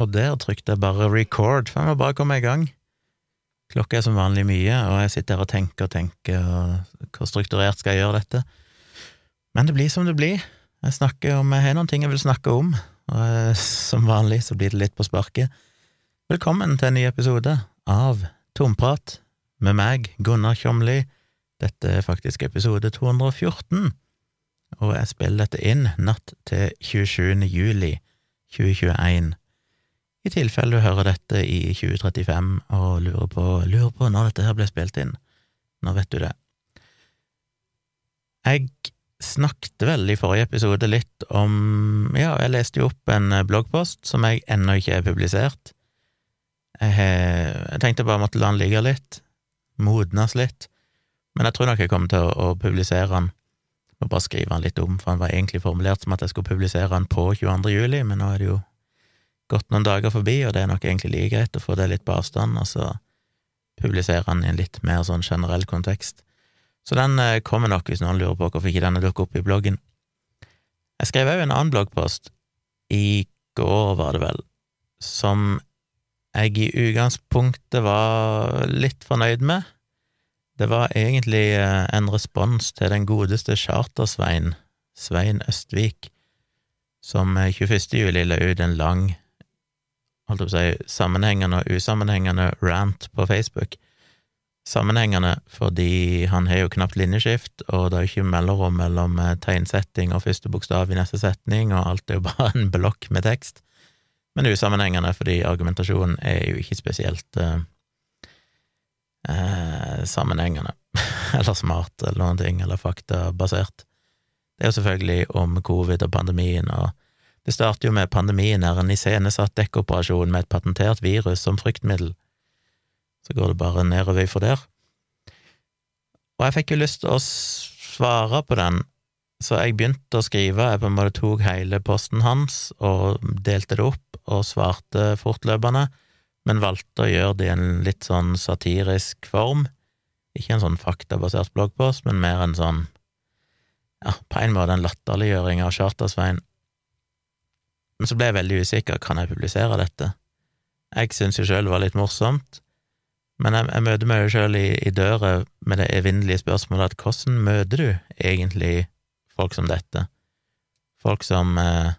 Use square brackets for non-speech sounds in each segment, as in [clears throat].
og der trykte jeg bare record, for jeg må bare komme i gang. Klokka er som vanlig mye, og jeg sitter her og tenker og tenker, og hvor strukturert skal jeg gjøre dette? Men det blir som det blir. Jeg snakker om, jeg har noen ting jeg vil snakke om, og jeg, som vanlig så blir det litt på sparket. Velkommen til en ny episode av Tomprat med meg, Gunnar Kjomli. Dette er faktisk episode 214, og jeg spiller dette inn natt til 27. juli 2021. I tilfelle du hører dette i 2035 og lurer på, lurer på når dette her ble spilt inn. Nå vet du det. Jeg snakket vel i forrige episode litt om Ja, jeg leste jo opp en bloggpost som jeg ennå ikke har publisert. Jeg, tenkte bare måtte la den ligge litt, modnes litt, men jeg tror nok jeg kommer til å, å publisere den. Må bare skrive den litt om, for den var egentlig formulert som at jeg skulle publisere den på 22. juli, men nå er det jo gått noen dager forbi, og det er nok egentlig like greit å få det litt på avstand, og så publisere den i en litt mer sånn generell kontekst. Så den eh, kommer nok, hvis noen lurer på hvorfor ikke denne dukker opp i bloggen. Jeg skrev òg en annen bloggpost, i går var det vel, som jeg i utgangspunktet var litt fornøyd med. Det var egentlig eh, en respons til den godeste Charter-Svein, Svein Østvik, som 21. Eh, juli la ut en lang holdt jeg på å si, sammenhengende og usammenhengende rant på Facebook. Sammenhengende fordi han har jo knapt linjeskift, og det er jo ikke mellomrom mellom eh, tegnsetting og første bokstav i neste setning, og alt er jo [laughs] bare en blokk med tekst. Men usammenhengende fordi argumentasjonen er jo ikke spesielt eh, eh, sammenhengende, [laughs] eller smart, eller noen ting, eller faktabasert. Det er jo selvfølgelig om covid og pandemien og det starter jo med pandemien, der en iscenesatt dekkoperasjon med et patentert virus som fryktmiddel. Så går det bare nedover for der. Og jeg fikk jo lyst til å svare på den, så jeg begynte å skrive. Jeg på en måte tok hele posten hans og delte det opp og svarte fortløpende, men valgte å gjøre det i en litt sånn satirisk form. Ikke en sånn faktabasert bloggpost, men mer en sånn, ja, på en måte en latterliggjøring av Charter-Svein men så ble jeg veldig usikker. Kan jeg publisere dette? Jeg syns jo sjøl det var litt morsomt, men jeg, jeg møter meg jo sjøl i, i, døra med det evinnelige spørsmålet at hvordan møter du egentlig folk som dette? Folk som eh,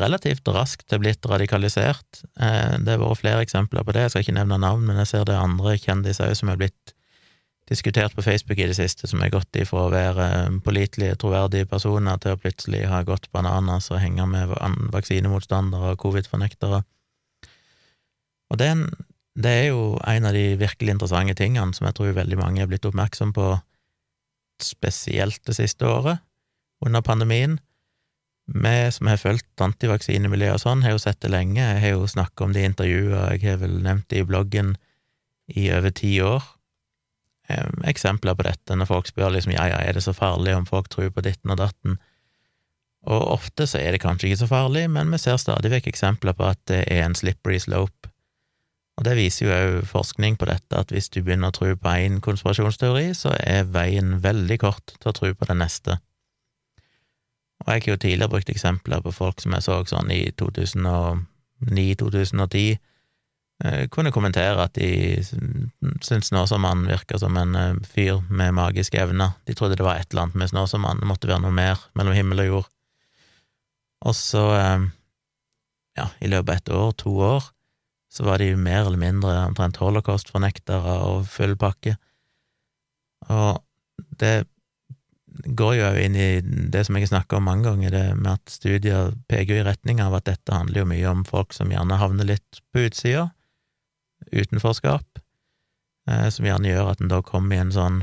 relativt raskt er blitt radikalisert. Eh, det har vært flere eksempler på det, jeg skal ikke nevne navn, men jeg ser det andre kjendiser òg som er blitt diskutert på Facebook i det siste, som har gått ifra å være eh, pålitelige, troverdige personer til å plutselig ha gått bananas og henge med vaksinemotstandere og covid-fornektere. Og det er, en, det er, jo en av de virkelig interessante tingene som jeg tror veldig mange er blitt oppmerksom på, spesielt det siste året, under pandemien. Vi som har fulgt antivaksinemiljøet og sånn, har jo sett det lenge. Jeg har jo snakket om det i intervjuer, jeg har vel nevnt det i bloggen i over ti år eksempler på dette, når folk spør liksom ja, ja, er det så farlig om folk tror på ditten og datten? Og ofte så er det kanskje ikke så farlig, men vi ser stadig vekk eksempler på at det er en slippery slope. Og det viser jo òg forskning på dette, at hvis du begynner å tro på én konspirasjonsteori, så er veien veldig kort til å tro på den neste. Og jeg har jo tidligere brukt eksempler på folk som jeg så sånn i 2009-2010, Eh, kunne kommentere at de syntes Snåsamannen virka som en eh, fyr med magiske evner. De trodde det var et eller annet med Snåsamannen, det måtte være noe mer mellom himmel og jord. Og så, eh, ja, i løpet av et år, to år, så var de mer eller mindre omtrent holocaust-fornektere og full pakke. Og det går jo inn i det som jeg har snakka om mange ganger, det med at studier peker i retning av at dette handler jo mye om folk som gjerne havner litt på utsida, utenforskap, eh, som gjerne gjør at en da kommer i en sånn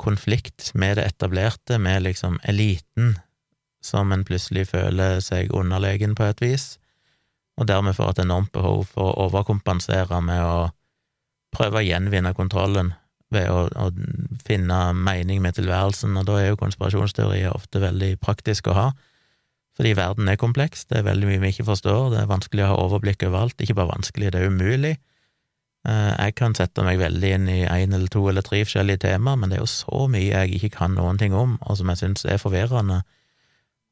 konflikt med det etablerte, med liksom eliten, som en plutselig føler seg underlegen på et vis, og dermed får et enormt behov for å overkompensere med å prøve å gjenvinne kontrollen ved å, å finne mening med tilværelsen, og da er jo konspirasjonsteorier ofte veldig praktisk å ha, fordi verden er kompleks, det er veldig mye vi ikke forstår, det er vanskelig å ha overblikk over alt, ikke bare vanskelig, det er umulig. Eh, jeg kan sette meg veldig inn i én eller to eller tre forskjellige temaer, men det er jo så mye jeg ikke kan noen ting om, og som jeg syns er forvirrende,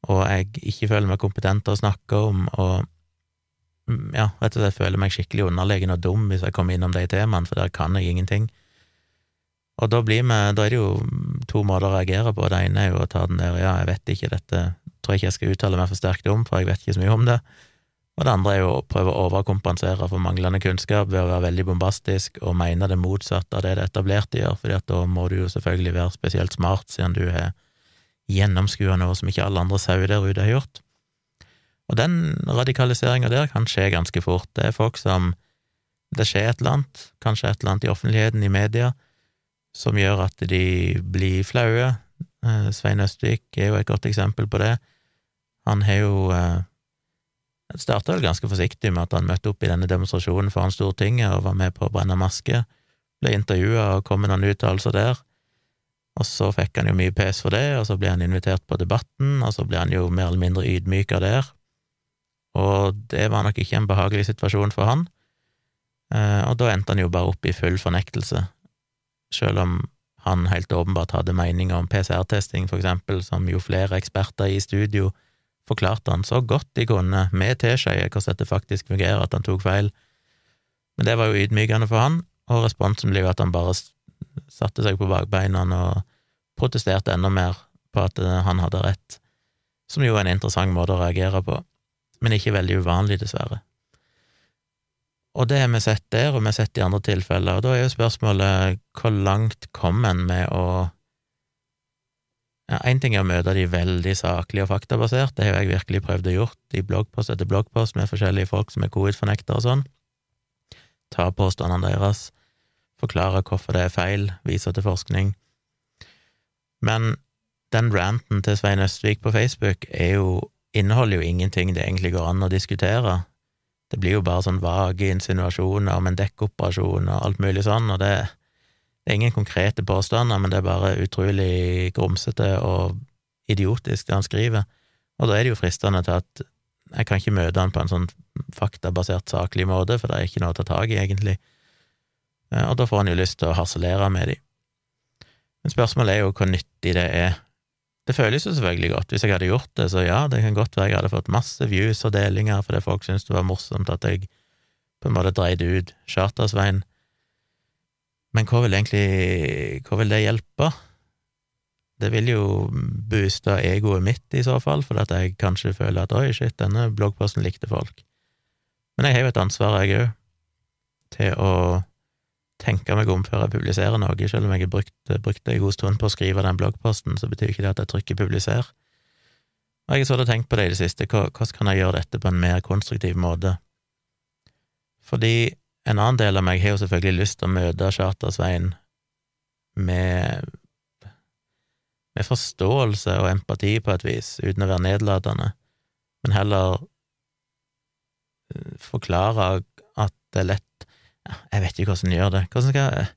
og jeg ikke føler meg kompetent til å snakke om, og mm, ja, rett og slett føler meg skikkelig underlegen og dum hvis jeg kommer innom de temaene, for der kan jeg ingenting. Og da, blir vi, da er det jo to måter å reagere på. Det ene er jo å ta den der ja, jeg vet ikke, dette tror jeg ikke jeg skal uttale meg for sterkt om, for jeg vet ikke så mye om det. Og det andre er jo å prøve å overkompensere for manglende kunnskap ved å være veldig bombastisk og mene det motsatte av det det etablerte gjør, fordi at da må du jo selvfølgelig være spesielt smart, siden du har gjennomskua noe som ikke alle andre sauer der ute har gjort. Og den radikaliseringa der kan skje ganske fort. Det er folk som Det skjer et eller annet, kanskje et eller annet i offentligheten, i media, som gjør at de blir flaue. Eh, Svein Østvik er jo et godt eksempel på det. Han har jo eh, starta vel ganske forsiktig med at han møtte opp i denne demonstrasjonen foran Stortinget og var med på å brenne maske, ble intervjua og kom med noen uttalelser der, og så fikk han jo mye pes for det, og så ble han invitert på Debatten, og så ble han jo mer eller mindre ydmyka der, og det var nok ikke en behagelig situasjon for han, eh, og da endte han jo bare opp i full fornektelse, selv om han helt åpenbart hadde meninger om PCR-testing, for eksempel, som jo flere eksperter i studio forklarte han så godt de kunne, med teskjeer, hvordan dette faktisk fungerer, at han tok feil. Men det var jo ydmykende for han, og responsen ble jo at han bare satte seg på bakbeina og protesterte enda mer på at eh, han hadde rett, som jo er en interessant måte å reagere på, men ikke veldig uvanlig, dessverre. Og det har vi sett der, og vi har sett i andre tilfeller, og da er jo spørsmålet hvor langt kom en med å Én ja, ting er å møte de veldig saklige og faktabasert, det har jeg virkelig prøvd å gjort i bloggpost etter bloggpost med forskjellige folk som er covid-fornektere og sånn. Ta påstandene deres, forklare hvorfor det er feil, vise til forskning. Men den ranten til Svein Østvik på Facebook jo, inneholder jo ingenting det egentlig går an å diskutere. Det blir jo bare sånn vage insinuasjoner om en dekkoperasjon og alt mulig sånn, og det, det er ingen konkrete påstander, men det er bare utrolig grumsete og idiotisk, det han skriver. Og da er det jo fristende til at jeg kan ikke møte han på en sånn faktabasert, saklig måte, for det er ikke noe å ta tak i, egentlig. Eh, og da får han jo lyst til å harselere med de. Men spørsmålet er jo hvor nyttig det er. Det føles jo selvfølgelig godt. Hvis jeg hadde gjort det, så ja, det kan godt være jeg hadde fått masse views og delinger fordi folk syntes det var morsomt at jeg på en måte dreide ut Chartersveien men hva vil egentlig Hva vil det hjelpe? Det vil jo booste egoet mitt, i så fall, for at jeg kanskje føler at oi, shit, denne bloggposten likte folk. Men jeg har jo et ansvar, jeg òg, til å tenke meg om før jeg publiserer noe. Selv om jeg har brukt, en god stund på å skrive den bloggposten, så betyr ikke det at jeg trykker publiser. Og jeg har sånn tenkt på det i det siste, hvordan kan jeg gjøre dette på en mer konstruktiv måte? Fordi en annen del av meg har jo selvfølgelig lyst til å møte Charter-Svein med, med forståelse og empati på et vis, uten å være nedlatende, men heller eh, forklare at det er lett Jeg vet ikke hvordan en gjør det. Hvordan skal jeg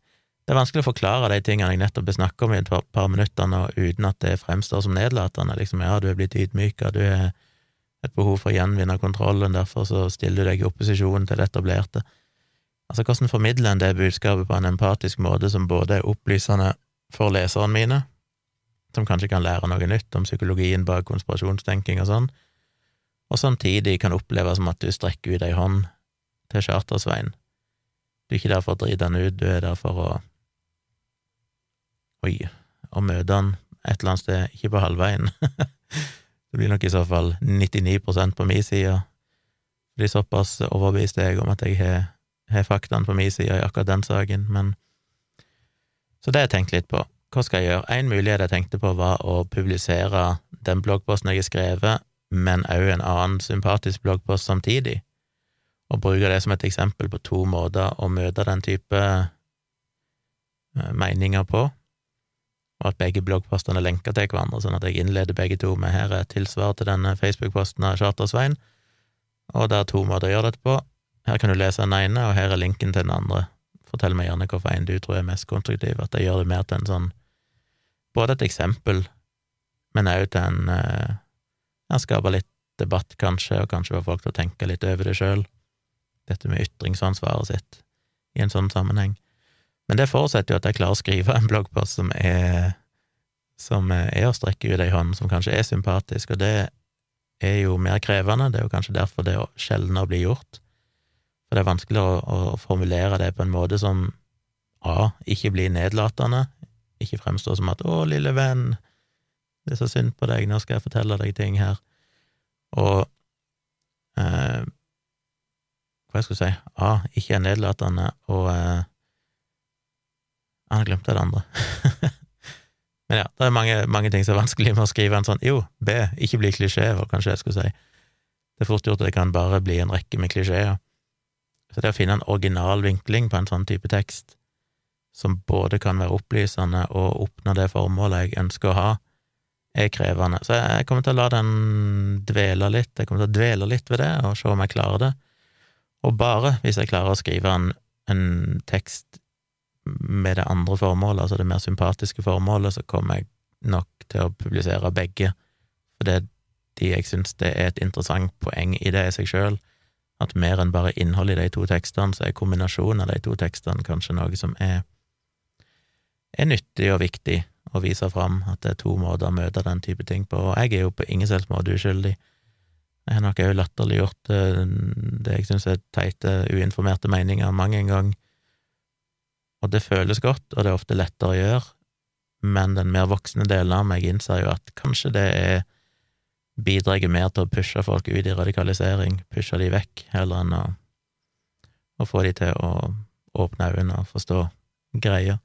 det er vanskelig å forklare de tingene jeg nettopp snakket om i et par, par minutter nå, uten at det fremstår som nedlatende. Liksom, ja, du er blitt ydmyka, du har et behov for å gjenvinne kontrollen, derfor så stiller du deg i opposisjon til det etablerte. Altså, hvordan formidler en det budskapet på en empatisk måte som både er opplysende for leserne mine, som kanskje kan lære noe nytt om psykologien bak konspirasjonstenking og sånn, og samtidig kan oppleve som at du strekker ut ei hånd til Chartersveien. Du er ikke der for å drite han ut, du er der for å Oi, å møte han et eller annet sted, ikke på halvveien. [laughs] det blir nok i så fall 99% på min side. Fordi såpass overbevist er jeg om at jeg har har faktaene på min side i akkurat den saken, men Så det har jeg tenkt litt på. Hva skal jeg gjøre? En mulighet jeg tenkte på, var å publisere den bloggposten jeg har skrevet, men òg en annen sympatisk bloggpost samtidig, og bruke det som et eksempel på to måter å møte den type eh, meninger på, og at begge bloggpostene er lenka til hverandre, sånn at jeg innleder begge to med her er tilsvar til denne Facebook-posten av Chartersveien, og det er to måter å gjøre dette på. Her kan du lese den ene, og her er linken til den andre. Fortell meg gjerne hvorfor en du tror er mest konstruktiv, at jeg gjør det mer til en sånn Både et eksempel, men òg til en eh, skaper skape litt debatt, kanskje, og kanskje får folk til å tenke litt over det sjøl. Dette med ytringsansvaret sitt i en sånn sammenheng. Men det forutsetter jo at jeg klarer å skrive en bloggpost som er som er å strekke ut ei hånd, som kanskje er sympatisk, og det er jo mer krevende, det er jo kanskje derfor det sjeldnere blir gjort. For det er vanskelig å, å formulere det på en måte som A. Ikke blir nedlatende, ikke fremstår som at 'Å, lille venn, det er så synd på deg, nå skal jeg fortelle deg ting her', og eh, Hva jeg skulle si A. Ikke er nedlatende, og eh, Han glemte det andre. [laughs] Men ja, det er mange, mange, ting som er vanskelig med å skrive en sånn Jo, B. Ikke bli klisjé, var kanskje jeg skulle si. Det er fort gjort at det kan bare bli en rekke med klisjeer. Så det å finne en original vinkling på en sånn type tekst, som både kan være opplysende og oppnå det formålet jeg ønsker å ha, er krevende. Så jeg kommer til å la den dvele litt, jeg kommer til å dvele litt ved det og se om jeg klarer det. Og bare hvis jeg klarer å skrive en, en tekst med det andre formålet, altså det mer sympatiske formålet, så kommer jeg nok til å publisere begge, for det de jeg syns det er et interessant poeng i det i seg sjøl, at mer enn bare innholdet i de to tekstene, så er kombinasjonen av de to tekstene kanskje noe som er er nyttig og viktig å vise fram at det er to måter å møte den type ting på, og jeg er jo på ingen selvs måte uskyldig. Jeg har nok òg latterliggjort eh, det jeg syns er teite, uinformerte meninger mange en gang, og det føles godt, og det er ofte lettere å gjøre, men den mer voksne delen av meg innser jo at kanskje det er bidrar mer til å pushe folk ut i radikalisering, pushe de vekk, heller enn å, å få de til å åpne øynene og forstå greier.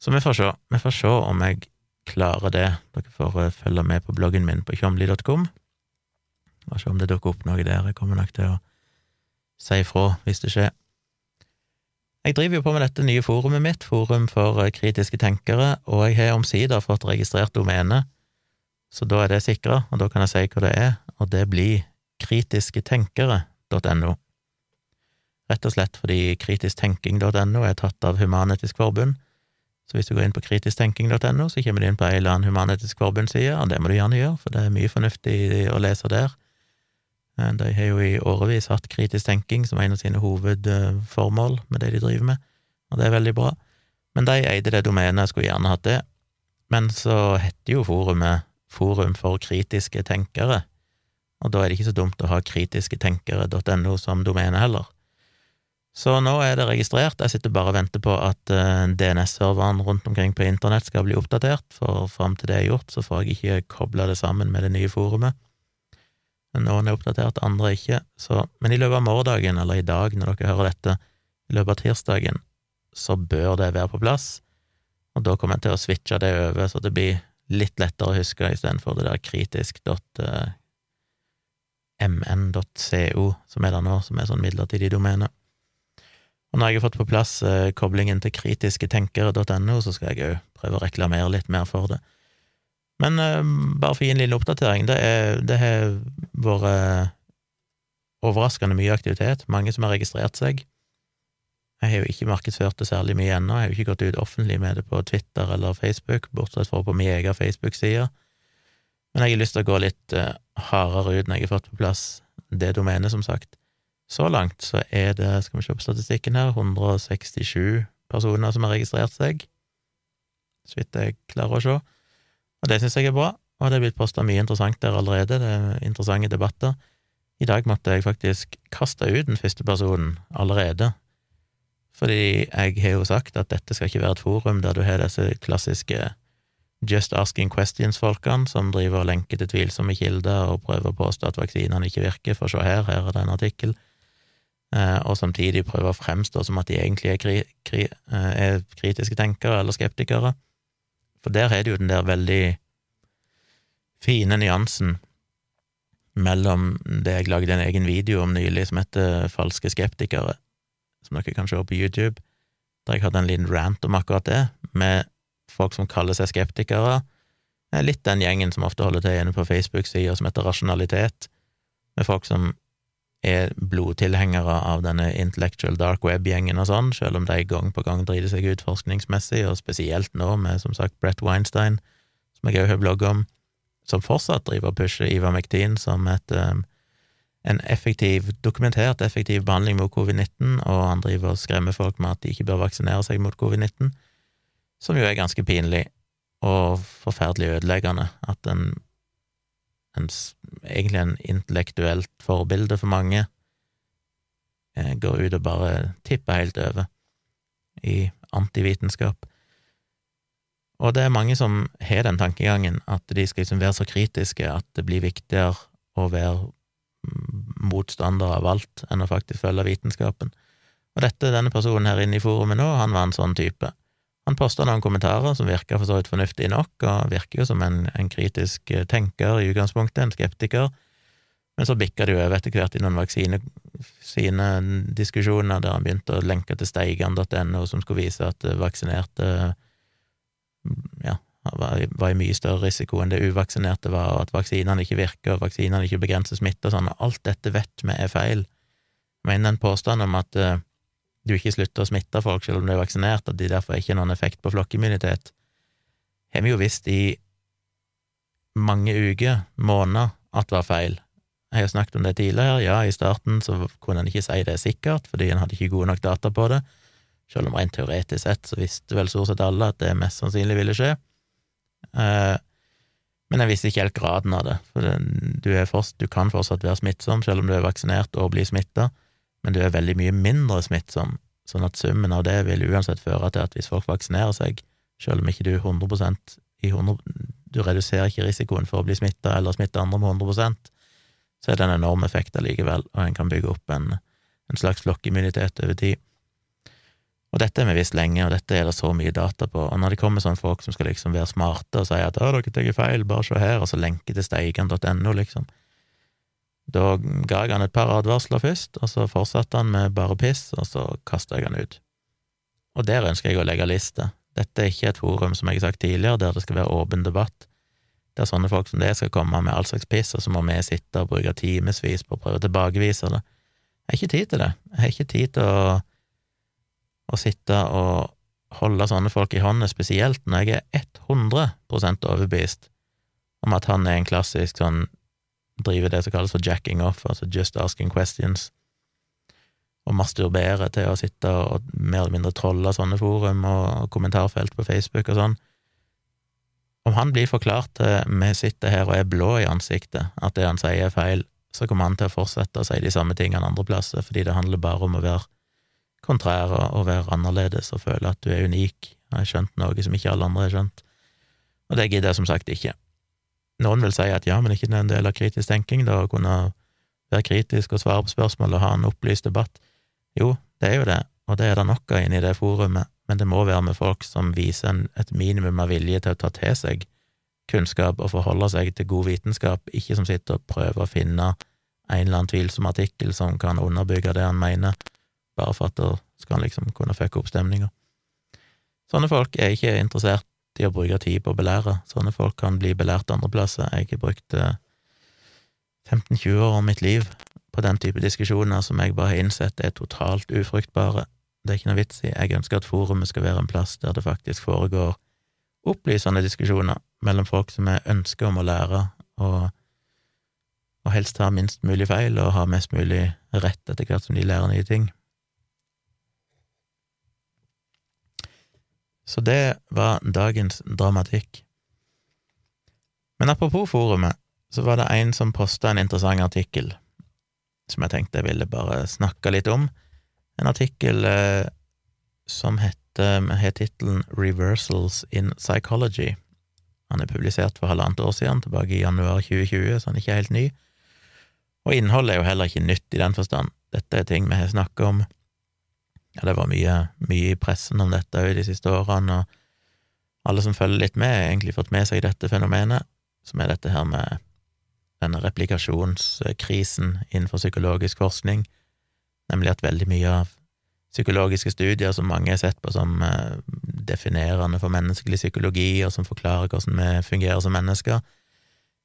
Så vi får se. Vi får se om jeg klarer det. Dere får eh, følge med på bloggen min på tjomli.com, og se om det dukker opp noe der. Jeg kommer nok til å si ifra hvis det skjer. Jeg driver jo på med dette nye forumet mitt, Forum for eh, kritiske tenkere, og jeg har omsider fått registrert domene, så da er det sikra, og da kan jeg si hva det er, og det blir kritisketenkere.no. Rett og slett fordi kritisktenking.no er tatt av Human-Etisk Forbund, så hvis du går inn på kritisktenking.no, så kommer du inn på ei eller annen Human-Etisk Forbund-side, og det må du gjerne gjøre, for det er mye fornuftig å lese der. Eh, de har jo i årevis hatt kritisk tenking som en av sine hovedformål med det de driver med, og det er veldig bra. Men de eide det domenet, skulle gjerne hatt det. Men så heter jo forumet Forum for kritiske tenkere, og da er det ikke så dumt å ha kritisketenkere.no som domene heller. Så nå er det registrert, jeg sitter bare og venter på at eh, DNS-serveren rundt omkring på internett skal bli oppdatert, for fram til det er gjort, så får jeg ikke kobla det sammen med det nye forumet. Noen er oppdatert, andre ikke, så Men i løpet av morgendagen, eller i dag når dere hører dette, i løpet av tirsdagen, så bør det være på plass, og da kommer jeg til å switche det over, så det blir litt lettere å huske istedenfor det der kritisk.mn.co, eh, som er der nå, som er sånn midlertidig domene. Og når jeg har fått på plass eh, koblingen til kritisketenkere.no, så skal jeg òg prøve å reklamere litt mer for det. Men eh, bare for å gi en liten oppdatering, det, er, det har vært overraskende mye aktivitet, mange som har registrert seg. Jeg har jo ikke markedsført det særlig mye ennå, jeg har jo ikke gått ut offentlig med det på Twitter eller Facebook, bortsett fra på min egen Facebook-side. Men jeg har lyst til å gå litt eh, hardere ut når jeg har fått på plass det domenet, som sagt. Så langt så er det, skal vi se på statistikken her, 167 personer som har registrert seg, så vidt jeg klarer å se. Og det syns jeg er bra, og det er blitt posta mye interessant der allerede, det er interessante debatter. I dag måtte jeg faktisk kaste ut den første personen allerede, fordi jeg har jo sagt at dette skal ikke være et forum der du har disse klassiske just asking questions-folkene som driver og lenker til tvilsomme kilder og prøver å påstå at vaksinene ikke virker, for se her, her er det en artikkel. Eh, og samtidig prøver å fremstå som at de egentlig er, kri, kri, eh, er, kritiske tenkere eller skeptikere. For der er det jo den der veldig fine nyansen mellom det jeg lagde en egen video om nylig som heter Falske skeptikere, som dere kan se på YouTube, der jeg hadde en liten rant om akkurat det, med folk som kaller seg skeptikere. Litt den gjengen som ofte holder til inne på Facebook-sida som heter Rasjonalitet, med folk som er blodtilhengere av denne intellectual dark web-gjengen og sånn, selv om de gang på gang driter seg ut forskningsmessig, og spesielt nå med som sagt Brett Weinstein, som jeg òg har blogg om, som fortsatt driver og pusher Ivermectin som et, um, en effektiv, dokumentert effektiv behandling mot covid-19, og han driver og skremmer folk med at de ikke bør vaksinere seg mot covid-19, som jo er ganske pinlig og forferdelig ødeleggende, at en en, egentlig en intellektuelt forbilde for mange, eh, går ut og bare tipper helt over i antivitenskap. Og det er mange som har den tankegangen, at de skal liksom være så kritiske at det blir viktigere å være motstander av alt enn å faktisk følge vitenskapen. Og dette, denne personen her inne i forumet nå, han var en sånn type. Han posta noen kommentarer som virka for så vidt fornuftig nok, og virker jo som en, en, kritisk tenker i utgangspunktet, en skeptiker, men så bikka det jo over etter hvert i noen vaksinediskusjoner der han begynte å lenke til steigan.no, som skulle vise at vaksinerte ja, var, i mye større risiko enn det uvaksinerte var, og at vaksinene ikke virker, og vaksinene ikke begrenser smitte og sånn, og alt dette vet vi er feil. Men den påstanden om at uh, du ikke slutter å smitte folk selv om du er vaksinert, at de derfor ikke har noen effekt på flokkimmunitet, har vi jo visst i mange uker, måneder, at det var feil. Jeg har snakket om det tidligere, ja, i starten så kunne en ikke si det sikkert, fordi en hadde ikke gode nok data på det, selv om rent teoretisk sett så visste vel stort sett alle at det mest sannsynlig ville skje. Eh, men jeg visste ikke helt graden av det, for du, forst, du kan fortsatt være smittsom selv om du er vaksinert og blir smitta men du er veldig mye mindre smittsom, sånn at summen av det vil uansett føre til at hvis folk vaksinerer seg, selv om ikke du 100% i 100, du reduserer ikke risikoen for å bli smitta eller smitte andre med 100% så er det en enorm effekt allikevel, og en kan bygge opp en, en slags flokkimmunitet over tid. Og dette har vi visst lenge, og dette er det så mye data på, og når det kommer sånne folk som skal liksom være smarte og si at 'å, dere tar feil, bare se her', og så lenke til steigen.no, liksom, da ga jeg han et par advarsler først, og så fortsatte han med bare piss, og så kasta jeg han ut. Og der ønsker jeg å legge liste. Dette er ikke et forum, som jeg har sagt tidligere, der det skal være åpen debatt, der sånne folk som det skal komme med all slags piss, og så må vi sitte og bruke timevis på å prøve å tilbakevise det. Jeg har ikke tid til det. Jeg har ikke tid til å, å sitte og holde sånne folk i hånda, spesielt når jeg er 100% overbevist om at han er en klassisk sånn driver det som kalles for jacking off, altså just asking questions, og masturbere til å sitte og mer eller mindre trolle sånne forum og kommentarfelt på Facebook og sånn. Om han blir forklart til vi sitter her og er blå i ansiktet, at det han sier er feil, så kommer han til å fortsette å si de samme tingene andre plasser, fordi det handler bare om å være kontrær og være annerledes og føle at du er unik og har skjønt noe som ikke alle andre har skjønt. Og det gidder jeg som sagt ikke. Noen vil si at ja, men ikke det er en del av kritisk tenking, da, å kunne være kritisk og svare på spørsmål og ha en opplyst debatt. Jo, det er jo det, og det er det nok av inne i det forumet, men det må være med folk som viser en, et minimum av vilje til å ta til seg kunnskap og forholde seg til god vitenskap, ikke som sitter og prøver å finne en eller annen tvilsom artikkel som kan underbygge det han mener, bare for at da skal han liksom kunne fucke opp stemninga. Sånne folk er ikke interessert i å bruke tid på å belære. Sånne folk kan bli belært andreplasser. Jeg har brukt 15-20 eh, år av mitt liv på den type diskusjoner som jeg bare har innsett er totalt ufruktbare. Det er ikke noe vits i. Jeg ønsker at forumet skal være en plass der det faktisk foregår opplysende diskusjoner mellom folk som er ønsker om å lære, og, og helst ha minst mulig feil og ha mest mulig rett etter hvert som de lærer nye ting. Så det var dagens dramatikk. Men apropos forumet, så var det en som posta en interessant artikkel som jeg tenkte jeg ville bare snakke litt om. En artikkel eh, som heter, har tittelen Reversals in Psychology. Han er publisert for halvannet år siden, tilbake i januar 2020, så han er ikke helt ny. Og innholdet er jo heller ikke nytt i den forstand. Dette er ting vi har snakket om ja, det var mye, mye i pressen om dette òg de siste årene, og alle som følger litt med, har egentlig fått med seg dette fenomenet, som er dette her med denne replikasjonskrisen innenfor psykologisk forskning, nemlig at veldig mye av psykologiske studier som mange har sett på som eh, definerende for menneskelig psykologi, og som forklarer hvordan vi fungerer som mennesker,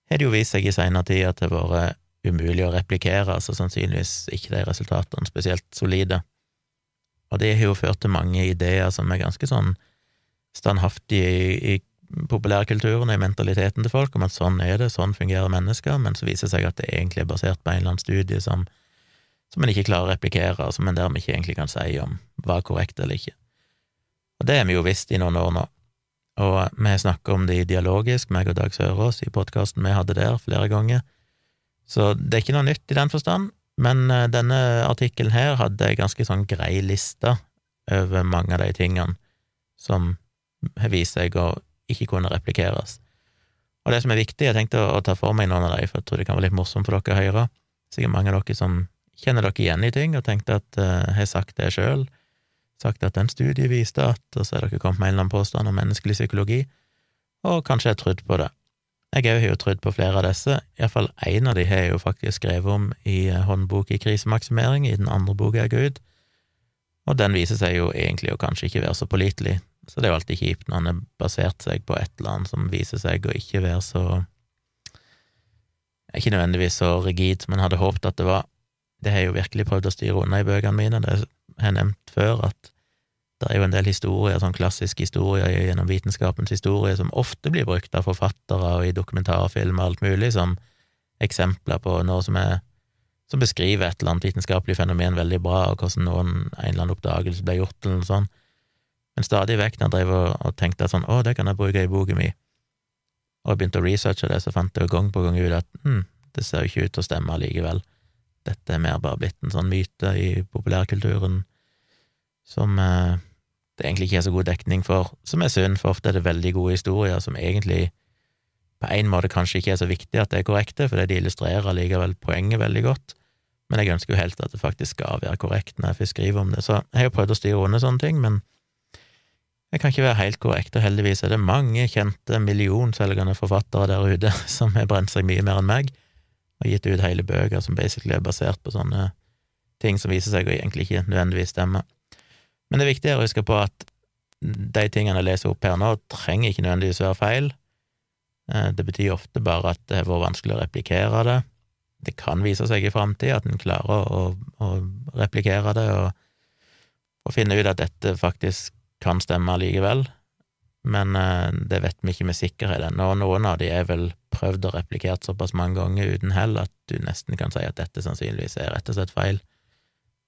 har det jo vist seg i seinere tid at det har vært umulig å replikere, altså sannsynligvis ikke de resultatene spesielt solide. Og det har jo ført til mange ideer som er ganske sånn standhaftige i, i populærkulturen og i mentaliteten til folk, om at sånn er det, sånn fungerer mennesker, men så viser det seg at det egentlig er basert på en eller annen studie som, som en ikke klarer å replikere, og som en dermed ikke egentlig kan si om var korrekt eller ikke. Og det har vi jo visst i noen år nå. Og vi har snakka om det dialogisk, meg og Dag Sørås, i podkasten vi hadde der flere ganger. Så det er ikke noe nytt i den forstand, men eh, denne artikkelen her hadde ei ganske sånn grei liste over mange av de tingene som vist seg å ikke kunne replikeres. Og det som er viktig, jeg tenkte å, ta for meg noen av de, for jeg tror det kan være litt morsomt for dere å høre. Sikkert mange av dere som kjenner dere igjen i ting og tenkte at uh, jeg har sagt det sjøl, sagt at en studie viste at, og så har dere kommet med en eller annen påstand om menneskelig psykologi, og kanskje har trodd på det. Jeg òg har jo trodd på flere av disse, iallfall én av de har jeg jo faktisk skrevet om i eh, Håndbok i krisemaksimering, i den andre boka jeg ga ut, og den viser seg jo egentlig å kanskje ikke være så pålitelig, så det er jo alltid kjipt når han har basert seg på et eller annet som viser seg å ikke være så Ikke nødvendigvis så rigid som en hadde håpet at det var. Det har jeg jo virkelig prøvd å styre unna i bøkene mine, det har jeg nevnt før, at det er jo en del historier, sånn klassiske historier gjennom vitenskapens historie, som ofte blir brukt av forfattere og i dokumentarfilmer og alt mulig, som eksempler på noe som er som beskriver et eller annet vitenskapelig fenomen veldig bra, og hvordan noen, en eller annen oppdagelse ble gjort, eller noe sånt. Men stadig vekk når jeg drev og, og tenkte at sånn, å, det kan jeg bruke i boka mi, og jeg begynte å researche det, så fant jeg gang på gang ut at hm, det ser jo ikke ut til å stemme allikevel. Dette er mer bare blitt en sånn myte i populærkulturen som eh, det egentlig ikke er så god dekning for, som er synd, for ofte er det veldig gode historier som egentlig på en måte kanskje ikke er så viktig at det er korrekte, fordi de illustrerer likevel poenget veldig godt, men jeg ønsker jo helt at det faktisk skal være korrekt når jeg først skriver om det, så jeg har jo prøvd å styre under sånne ting, men jeg kan ikke være helt korrekt, og heldigvis er det mange kjente millionselgende forfattere der ute [laughs] som har brent seg mye mer enn meg, og gitt ut hele bøker som basically er basert på sånne ting som viser seg å egentlig ikke nødvendigvis stemme. Men det er viktig å huske på at de tingene jeg leser opp her nå, trenger ikke nødvendigvis være feil. Eh, det betyr ofte bare at det har vært vanskelig å replikere det. Det kan vise seg i framtida at en klarer å, å, replikere det og, og, finne ut at dette faktisk kan stemme likevel, men eh, det vet vi ikke med sikkerhet ennå. Noen av de er vel prøvd og replikert såpass mange ganger uten hell at du nesten kan si at dette sannsynligvis er rett og slett feil.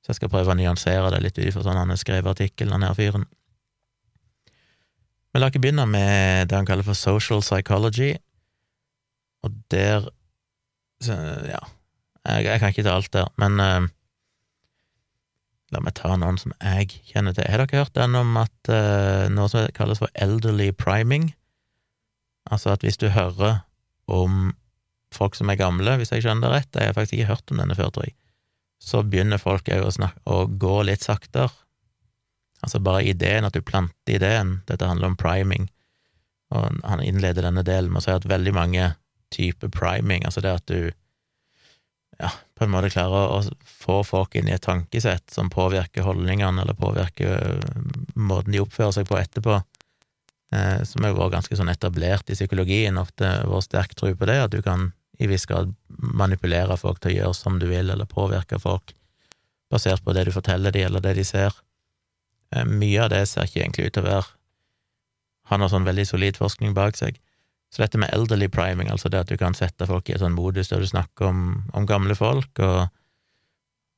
Så jeg skal prøve å nyansere det litt ut ifra sånn han har skrevet artikkelen, han her fyren. Men la ikke begynne med det han kaller for social psychology, og der så, Ja, jeg, jeg, kan ikke ta alt der, men uh, La meg ta noen som jeg kjenner til. Har dere hørt den om at uh, noe som kalles for elderly priming? Altså at hvis du hører om folk som er gamle, hvis jeg skjønner det rett, jeg har faktisk ikke hørt om denne før, tror jeg, så begynner folk òg å, å, gå litt saktere. Altså bare ideen, at du planter ideen, dette handler om priming, og han innleder denne delen med å si at veldig mange typer priming, altså det at du ja, på en måte klarer å få folk inn i et tankesett som påvirker holdningene, eller påvirker øh, måten de oppfører seg på etterpå, eh, som har vært ganske sånn etablert i psykologien, ofte vår sterk tro på det, at du kan i viss grad manipulere folk til å gjøre som du vil, eller påvirke folk basert på det du forteller dem, eller det de ser. Eh, mye av det ser ikke egentlig ut til å være ha har sånn veldig solid forskning bak seg. Så dette med elderly priming, altså det at du kan sette folk i et sånn modus der du snakker om, om gamle folk, og,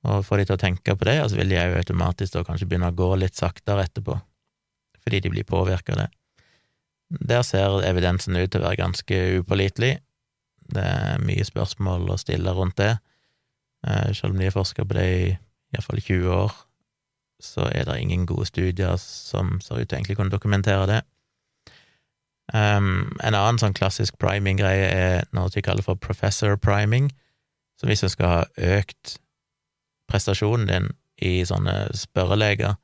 og få de til å tenke på det, så vil de jo automatisk da kanskje begynne å gå litt saktere etterpå, fordi de blir påvirka av det. Der ser evidensen ut til å være ganske upålitelig, det er mye spørsmål å stille rundt det. Eh, selv om de har forska på det i iallfall 20 år, så er det ingen gode studier som ser ut til egentlig kunne dokumentere det. Um, en annen sånn klassisk priming-greie er noe de kaller for professor priming. Så hvis du skal ha økt prestasjonen din i sånne spørreleger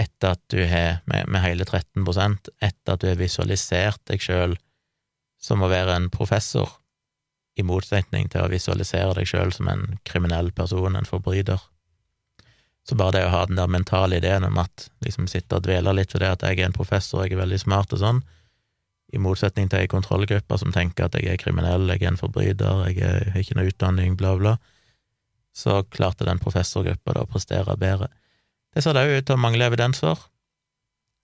etter at du har, med, med hele 13% etter at du har visualisert deg sjøl som å være en professor, i motsetning til å visualisere deg sjøl som en kriminell person, en forbryter. Så bare det å ha den der mentale ideen om at liksom sitte og dvele litt for det at jeg er en professor, jeg er veldig smart og sånn, i motsetning til ei kontrollgruppe som tenker at jeg er kriminell, jeg er en forbryter, jeg har ikke noe utdanning, bla, bla, så klarte den professorgruppa da å prestere bedre. Det ser det òg ut til å mangle evidens for,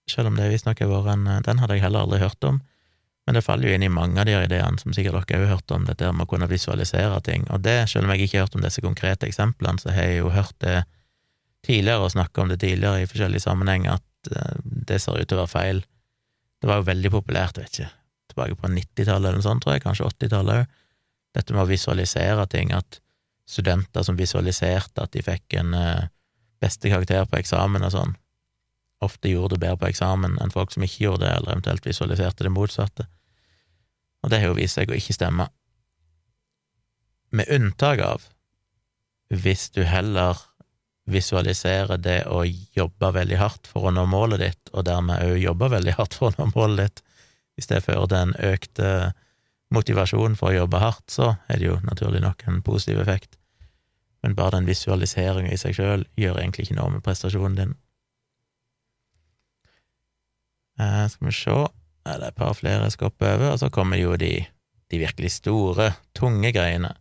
selv om det visstnok har vært en Den hadde jeg heller aldri hørt om. Men det faller jo inn i mange av de ideene som sikkert dere har hørt om, dette med å kunne visualisere ting. Og det, selv om jeg ikke har hørt om disse konkrete eksemplene, så har jeg jo hørt det tidligere og snakka om det tidligere i forskjellige sammenhenger, at eh, det ser ut til å være feil. Det var jo veldig populært, vet ikke, tilbake på 90-tallet eller noe sånt, tror jeg, kanskje 80-tallet òg, dette med å visualisere ting, at studenter som visualiserte at de fikk en eh, beste karakter på eksamen og sånn, ofte gjorde det bedre på eksamen enn folk som ikke gjorde det, eller eventuelt visualiserte det motsatte. Og det har jo vist seg å ikke stemme. Med unntak av hvis du heller visualiserer det å jobbe veldig hardt for å nå målet ditt, og dermed òg jobbe veldig hardt for å nå målet ditt, hvis det fører til en økt eh, motivasjon for å jobbe hardt, så er det jo naturlig nok en positiv effekt. Men bare den visualiseringa i seg sjøl gjør egentlig ikke noe med prestasjonen din. Eh, skal vi se Det er et par flere jeg skal hoppe over, og så kommer jo de, de virkelig store, tunge greiene,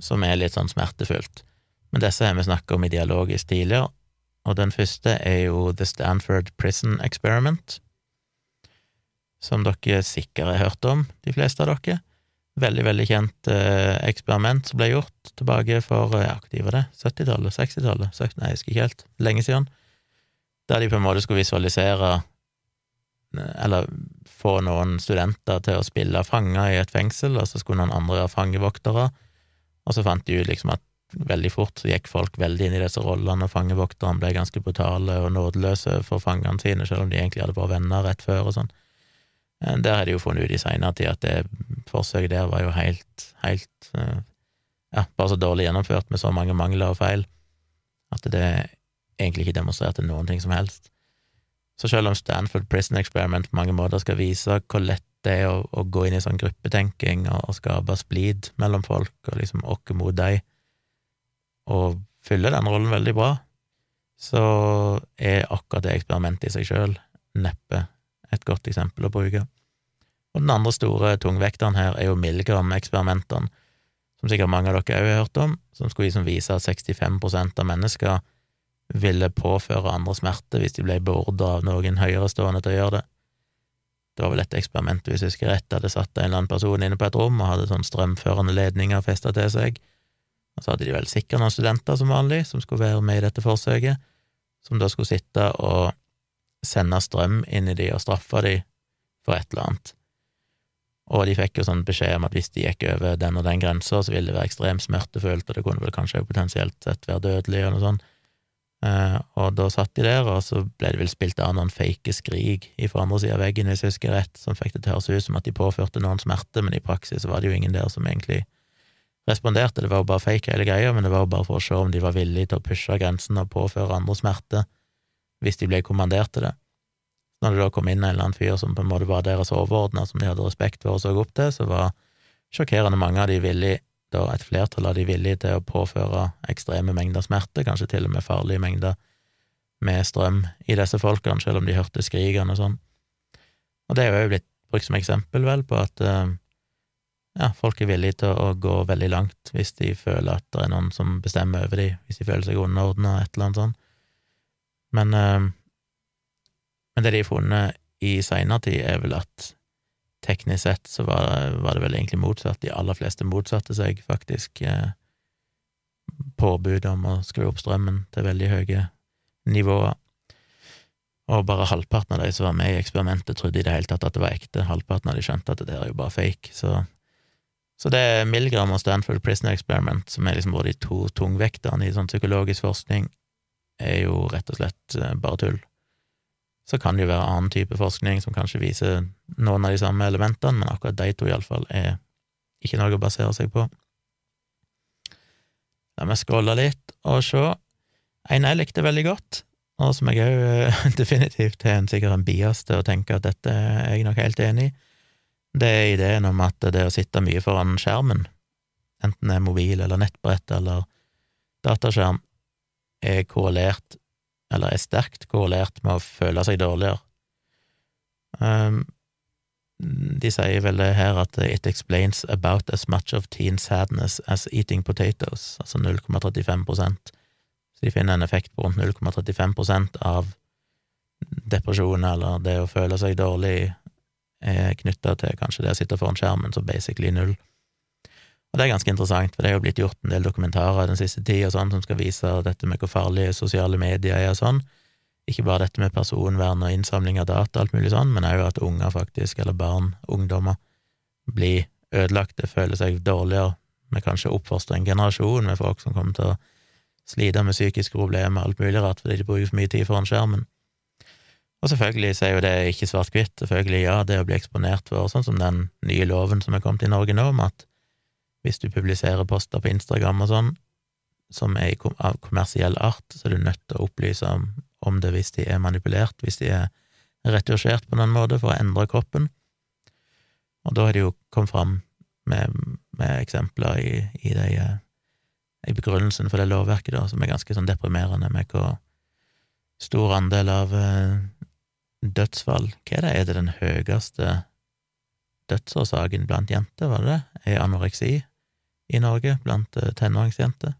som er litt sånn smertefullt. Men disse har vi snakket om i dialogisk tidligere, og den første er jo The Stanford Prison Experiment, som dere sikkert har hørt om, de fleste av dere. Veldig, veldig kjent eh, eksperiment som ble gjort tilbake for ja, hva var det, 70-tallet, 60-tallet, nei, jeg husker ikke helt, lenge siden, der de på en måte skulle visualisere eller få noen studenter til å spille fanger i et fengsel, og så skulle noen andre være fangevoktere, og så fant de ut liksom at veldig fort så gikk folk veldig inn i disse rollene, og fangevokterne ble ganske brutale og nådeløse for fangene sine, selv om de egentlig hadde bare venner rett før og sånn. Eh, der har de jo funnet ut i seinere tid at det forsøket der var jo helt, helt eh, ja, bare så dårlig gjennomført med så mange mangler og feil at det egentlig ikke demonstrerte noen ting som helst. Så selv om Stanford Prison Experiment på mange måter skal vise hvor lett det er å, å gå inn i sånn gruppetenking og, og skape splid mellom folk, og liksom okke mot deg, og fylle den rollen veldig bra, så er akkurat det eksperimentet i seg sjøl neppe et godt eksempel å bruke. Og den andre store tungvekteren her er jo Milgram-eksperimentene, som sikkert mange av dere òg har hørt om, som skulle liksom vise at 65% av mennesker ville påføre andre smerte hvis de ble beordra av noen høyerestående til å gjøre det. Det var vel et eksperiment, hvis jeg husker rett, det satt en eller annen person inne på et rom og hadde sånn strømførende ledninger festa til seg, og så hadde de vel sikkert noen studenter som vanlig som skulle være med i dette forsøket, som da skulle sitte og sende strøm inn i de og straffe de for et eller annet. Og de fikk jo sånn beskjed om at hvis de gikk over den og den grensa, så ville det være ekstremt smertefullt, og det kunne vel kanskje potensielt sett være dødelig, eller noe sånt. Uh, og da satt de der, og så ble det vel spilt av noen fake skrik fra andre sida av veggen, hvis jeg husker rett, som fikk det til å høres ut som at de påførte noen smerte, men i praksis var det jo ingen der som egentlig responderte. Det var jo bare fake hele greia, men det var jo bare for å se om de var villige til å pushe grensen og påføre andre smerte hvis de ble kommandert til det. Når det da kom inn en eller annen fyr som på en måte var deres overordna, som de hadde respekt for og så opp til, så var sjokkerende mange av de villige da et flertall av de villige til å påføre ekstreme mengder smerte, kanskje til og med farlige mengder med strøm i disse folkene, selv om de hørte skrikene og sånn. Og det er jo blitt brukt som eksempel, vel, på at eh, ja, folk er villige til å gå veldig langt hvis de føler at det er noen som bestemmer over dem, hvis de føler seg underordna, et eller annet sånt. Men, eh, men det de har funnet i seinere tid, er vel at teknisk sett så var, var, det vel egentlig motsatt. De aller fleste motsatte seg faktisk eh, påbud om å skru opp strømmen til veldig høye nivåer. Og bare halvparten av de som var med i eksperimentet, trodde i det hele tatt at det var ekte. Halvparten av de skjønte at det er jo bare fake. Så, så det er Milgram og Stanford Prisoner Experiment, som er liksom både de to tungvekterne i sånn psykologisk forskning, er jo rett og slett eh, bare tull. Så kan det jo være annen type forskning som kanskje viser noen av de samme elementene, men akkurat de to iallfall er ikke noe å basere seg på. La meg scrolle litt og se. En jeg likte veldig godt, og som jeg òg eh, [laughs] definitivt har en, sikkert en bias til å tenke at dette er jeg nok helt enig i, det er ideen om at det å sitte mye foran skjermen, enten det er mobil eller nettbrett eller dataskjerm, er korrelert eller er sterkt korrelert med å føle seg dårligere. Um, de sier vel det her at it explains about as much of teen sadness as eating potatoes, altså 0,35% Så de finner en effekt på rundt 0,35% av depresjon eller det å føle seg dårlig er knytta til kanskje det å sitte foran skjermen, så basically null. Og det er ganske interessant, for det er jo blitt gjort en del dokumentarer den siste tida sånn, som skal vise dette med hvor farlige sosiale medier er og sånn. ikke bare dette med personvern og innsamling av data og alt mulig sånn, men òg at unger faktisk, eller barn, ungdommer, blir ødelagte, føler seg dårligere. Vi kanskje oppfostrer en generasjon med folk som kommer til å slite med psykiske problemer og alt mulig rart fordi de bruker for mye tid foran skjermen. Og selvfølgelig så er jo det ikke svart-hvitt. Selvfølgelig, ja, det å bli eksponert for sånn som den nye loven som er kommet i Norge nå, om at hvis du publiserer poster på Instagram og sånn, som er av kommersiell art, så er du nødt til å opplyse om, om det hvis de er manipulert, hvis de er retusjert på noen måte for å endre kroppen. Og da har de jo kommet fram med, med eksempler i, i, de, i, begrunnelsen for det lovverket, da, som er ganske sånn deprimerende, med hvor stor andel av eh, dødsfall Hva er det, er det den høyeste dødsårsaken blant jenter, var det det? Er anoreksi i Norge blant eh, tenåringsjenter?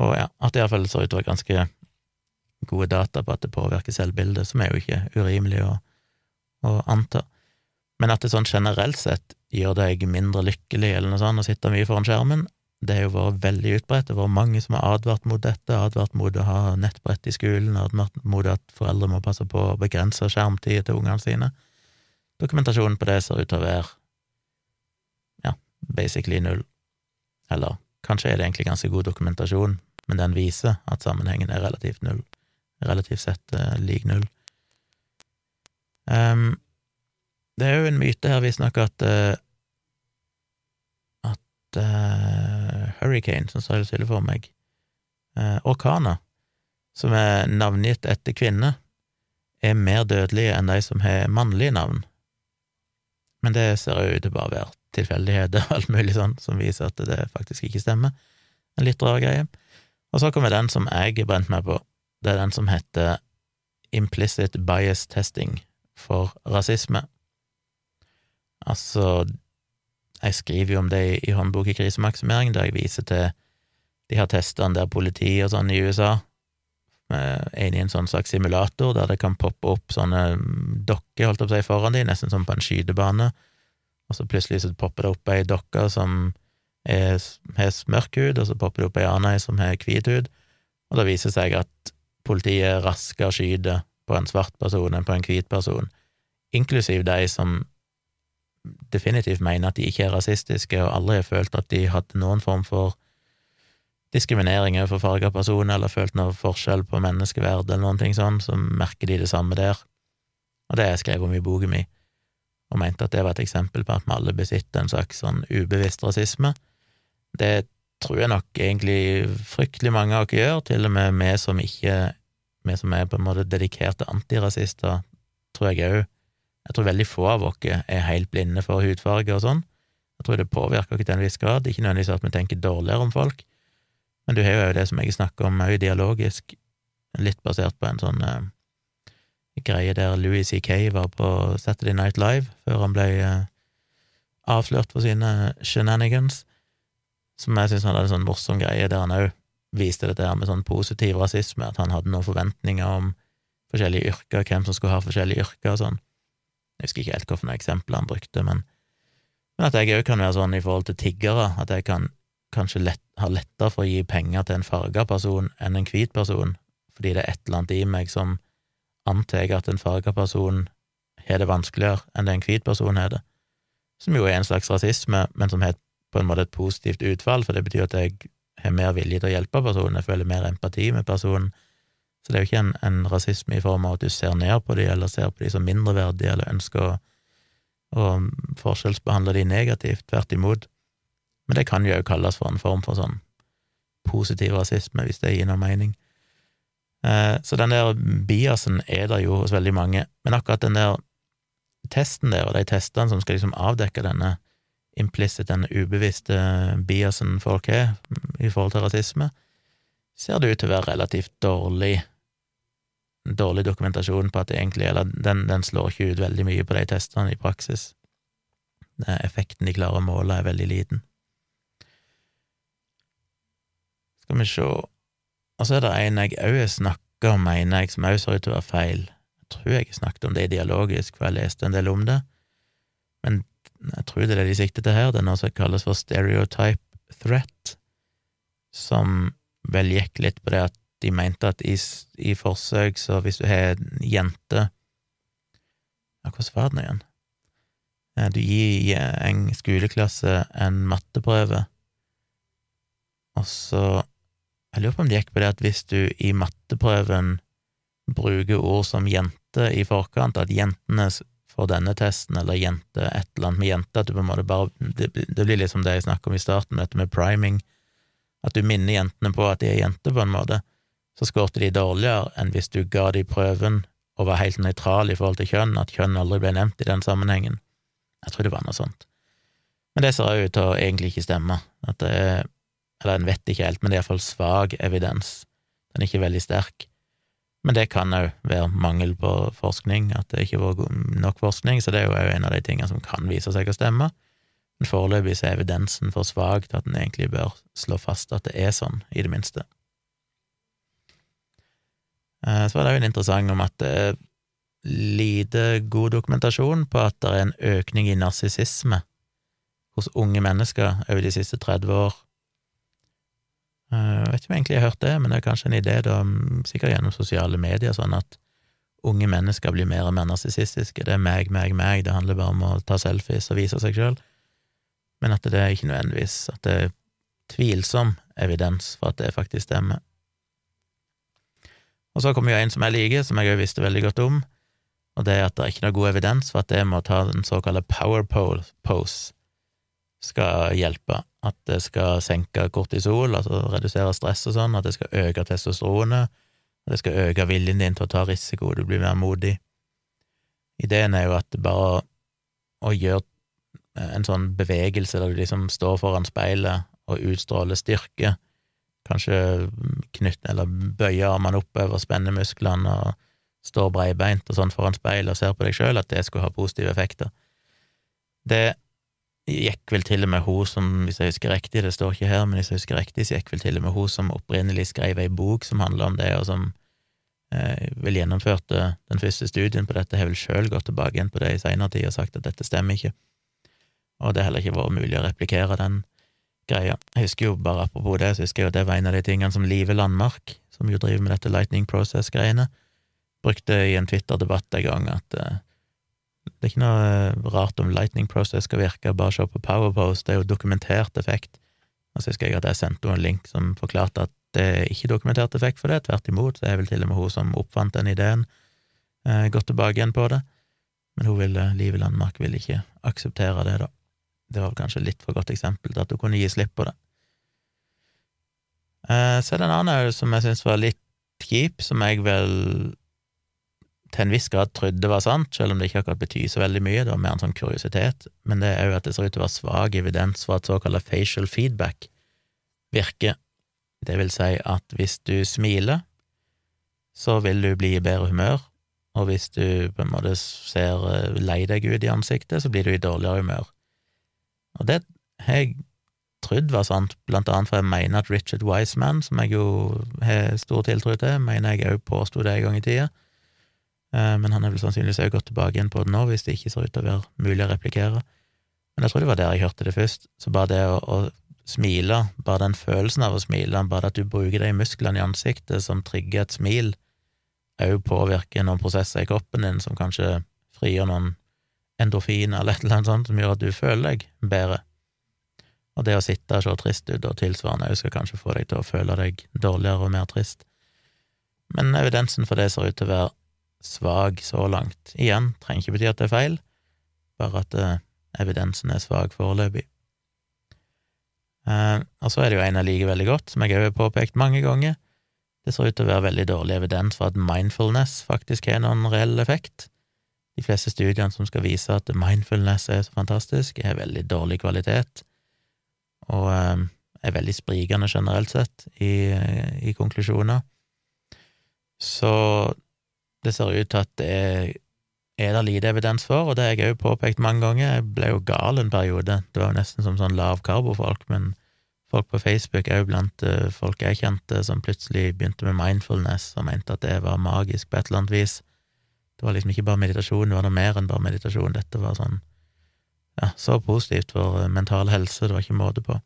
Og ja, at det iallfall ser ut til å være ganske gode data på at det påvirker selvbildet, som er jo ikke urimelig å, å anta. Men at det sånn generelt sett gjør deg mindre lykkelig eller noe sånt å sitte mye foran skjermen, det har jo vært veldig utbredt. Det har vært mange som har advart mot dette, advart mot å ha nettbrett i skolen, advart mot at foreldre må passe på å begrense skjermtid til ungene sine. Dokumentasjonen på det ser ut til å være ja, basically null. Eller kanskje er det egentlig ganske god dokumentasjon, men den viser at sammenhengen er relativt null. Relativt sett eh, lik null. Um, det er jo en myte her visstnok at uh, at uh, hurricane, som står stille for meg, uh, orkaner, som er navngitt etter kvinner, er mer dødelige enn de som har mannlige navn. Men det ser jo ut til bare å være tilfeldigheter og alt mulig sånn, som viser at det faktisk ikke stemmer. En litt rar greie. Og så kommer den som jeg brent meg på. Det er den som heter Implicit Bias Testing for rasisme. Altså, jeg skriver jo om det i håndbok i krisemaksimering, der jeg viser til de har testene der politi og sånn i USA er i en sånn slags simulator der det kan poppe opp sånne dokker, holdt å si, foran de, nesten som på en skytebane, og så plutselig så popper det opp ei dokke som har mørk hud, og så popper det opp ei annen som har hvit hud, og da viser seg at politiet er raskere skyter på en svart person enn på en hvit person, inklusiv de som definitivt mener at de ikke er rasistiske, og aldri har følt at de hadde noen form for diskriminering overfor farga personer, eller følt noe forskjell på menneskeverd, eller noen ting sånn, så merker de det samme der. Og det har jeg skrevet om i boken mi, og mente at det var et eksempel på at vi alle besitter en slags sånn ubevisst rasisme. Det tror jeg nok egentlig fryktelig mange av oss gjør, til og med vi som ikke vi som er på en måte dedikerte antirasister, tror jeg òg jeg tror veldig få av oss er helt blinde for hudfarge og sånn. Jeg tror det påvirker oss til en viss grad, ikke nødvendigvis at vi tenker dårligere om folk, men du har jo det som jeg snakker om òg dialogisk, litt basert på en sånn uh, greie der Louis C.K. var på Saturday Night Live før han ble uh, avslørt for sine shenanigans, som jeg syns hadde en sånn morsom greie der han òg viste dette her med sånn positiv rasisme, at han hadde noen forventninger om forskjellige yrker, hvem som skulle ha forskjellige yrker og sånn. Jeg husker ikke helt hvilke eksempler han brukte, men, men at jeg òg kan være sånn i forhold til tiggere, at jeg kan kanskje lett, ha lettere for å gi penger til en farga person enn en hvit person, fordi det er et eller annet i meg som antar at en farga person har det vanskeligere enn det en hvit person har det, som jo er en slags rasisme, men som har på en måte et positivt utfall, for det betyr at jeg har mer vilje til å hjelpe personen, jeg føler mer empati med personen, så det er jo ikke en, en, rasisme i form av at du ser ned på dem, eller ser på dem som mindreverdige, eller ønsker å, å forskjellsbehandle dem negativt. Tvert imot. Men det kan jo òg kalles for en form for sånn positiv rasisme, hvis det gir noe mening. Eh, så den der biasen er der jo hos veldig mange, men akkurat den der testen der, og de testene som skal liksom avdekke denne implicit, denne ubevisste biasen folk har i forhold til rasisme, ser det ut til å være relativt dårlig dårlig dokumentasjon på at det egentlig Eller den, den slår ikke ut veldig mye på de testene i praksis. Effekten de klarer å måle, er veldig liten. Skal vi se Og så er det en jeg òg snakker om, mener jeg, som òg ser ut til å være feil. Jeg tror jeg snakket om det dialogisk, for jeg leste en del om det. Men jeg tror det er det de sikter til her. Det er noe som kalles for stereotype threat, som vel gikk litt på det at de mente at i, i forsøk, så hvis du har en jente Ja, hvordan var den igjen? Du gir en skoleklasse en matteprøve, og så Jeg lurer på om det gikk på det at hvis du i matteprøven bruker ord som jente i forkant, at jentene får denne testen, eller jente, et eller annet med jente, at du på en måte bare Det, det blir liksom det jeg snakket om i starten, dette med priming, at du minner jentene på at de er jenter, på en måte, så skårte de dårligere enn hvis du ga de prøven og var helt nøytral i forhold til kjønn, at kjønn aldri ble nevnt i den sammenhengen. Jeg tror det var noe sånt. Men det ser ut til å egentlig ikke stemme. At det er Eller en vet ikke helt, men det er iallfall svak evidens. Den er ikke veldig sterk. Men det kan òg være mangel på forskning, at det ikke har vært nok forskning, så det er jo en av de tingene som kan vise seg å stemme. Men foreløpig er evidensen for svak til at en egentlig bør slå fast at det er sånn, i det minste. Eh, så var det òg en interessant om at det er lite god dokumentasjon på at det er en økning i narsissisme hos unge mennesker over de siste 30 år. Jeg vet ikke om jeg egentlig har hørt det, men det er kanskje en idé, da, sikkert gjennom sosiale medier, sånn at unge mennesker blir mer og mer narsissistiske. Det er meg, meg, meg, det handler bare om å ta selfies og vise seg sjøl. Men at det er ikke nødvendigvis at det er tvilsom evidens for at det faktisk stemmer. Og så kommer jo en som jeg liker, som jeg òg visste veldig godt om, og det er at det er ikke noe god evidens for at det med å ta den såkalte power pose skal hjelpe. At det skal senke kortisol, altså redusere stress og sånn, at det skal øke testosteronet, at det skal øke viljen din til å ta risiko, du blir mer modig. Ideen er jo at bare å gjøre en sånn bevegelse der du liksom står foran speilet og utstråler styrke, kanskje knytte eller bøye armene oppover, spenne musklene og står breibeint og sånn foran speilet og ser på deg sjøl, at det skulle ha positive effekter. Det gikk vel til og med hun som, hvis jeg husker riktig, det står ikke her, men hvis jeg husker riktig, så gikk vel til og med hun som opprinnelig skrev ei bok som handla om det, og som eh, vel gjennomførte den første studien på dette, har vel sjøl gått tilbake igjen på det i seinere tid og sagt at dette stemmer ikke, og det har heller ikke vært mulig å replikere den greia. Jeg husker jo bare apropos det, så husker jeg jo det var en av de tingene som Live Landmark, som jo driver med dette Lightning Process-greiene, brukte i en Twitter-debatt en gang at uh, det er ikke noe eh, rart om Lightning Process skal virke, bare se på Powerpost, det er jo dokumentert effekt. Og så husker jeg at jeg sendte henne en link som forklarte at det er ikke dokumentert effekt for det, tvert imot, så er vel til og med hun som oppfant den ideen, uh, gått tilbake igjen på det. Men hun ville, Live Landmark ville ikke akseptere det, da. Det var kanskje litt for godt eksempel til at hun kunne gi slipp på det. Uh, så er det en annen som jeg syns var litt kjip, som jeg vel til en viss grad trodde var sant, selv om det ikke akkurat betyr så veldig mye, det var mer en sånn kuriositet, men det er jo at det ser ut til å være svak evidens for at såkalt facial feedback virker. Det vil si at hvis du smiler, så vil du bli i bedre humør, og hvis du på en måte ser eh, lei deg ut i ansiktet, så blir du i dårligere humør. Og det har jeg trodd var sant, blant annet for jeg mener at Richard Wiseman, som jeg jo har stor tiltro til, mener jeg òg påsto det en gang i tida, men han er vel sannsynligvis også gått tilbake igjen på det nå, hvis det ikke ser ut til å være mulig å replikere. Men jeg tror det var der jeg hørte det først. Så bare det å, å smile, bare den følelsen av å smile, bare at du bruker de musklene i ansiktet som trigger et smil, òg påvirker noen prosesser i kroppen din som kanskje frigjør noen endorfiner eller et eller annet sånt som gjør at du føler deg bedre. Og det å sitte og se trist ut og tilsvarende òg skal kanskje få deg til å føle deg dårligere og mer trist. Men evidensen for det ser ut til å være svak så langt. Igjen, trenger ikke bety at det er feil, bare at uh, evidensen er svak foreløpig. Uh, og så er det jo en jeg liker veldig godt, som jeg òg har påpekt mange ganger. Det ser ut til å være veldig dårlig evidens for at mindfulness faktisk har noen reell effekt. De fleste studiene som skal vise at mindfulness er så fantastisk, er veldig dårlig kvalitet, og uh, er veldig sprikende generelt sett i, i konklusjoner. Så det ser ut til at det er det lite evidens for, og det har jeg òg påpekt mange ganger. Jeg ble jo gal en periode. Det var jo nesten som sånn lavkarbofolk, men folk på Facebook, òg blant uh, folk jeg kjente, som plutselig begynte med mindfulness og mente at det var magisk på et eller annet vis. Det var liksom ikke bare meditasjon, det var noe mer enn bare meditasjon. Dette var sånn ja, så positivt for uh, mental helse, det var ikke måte på.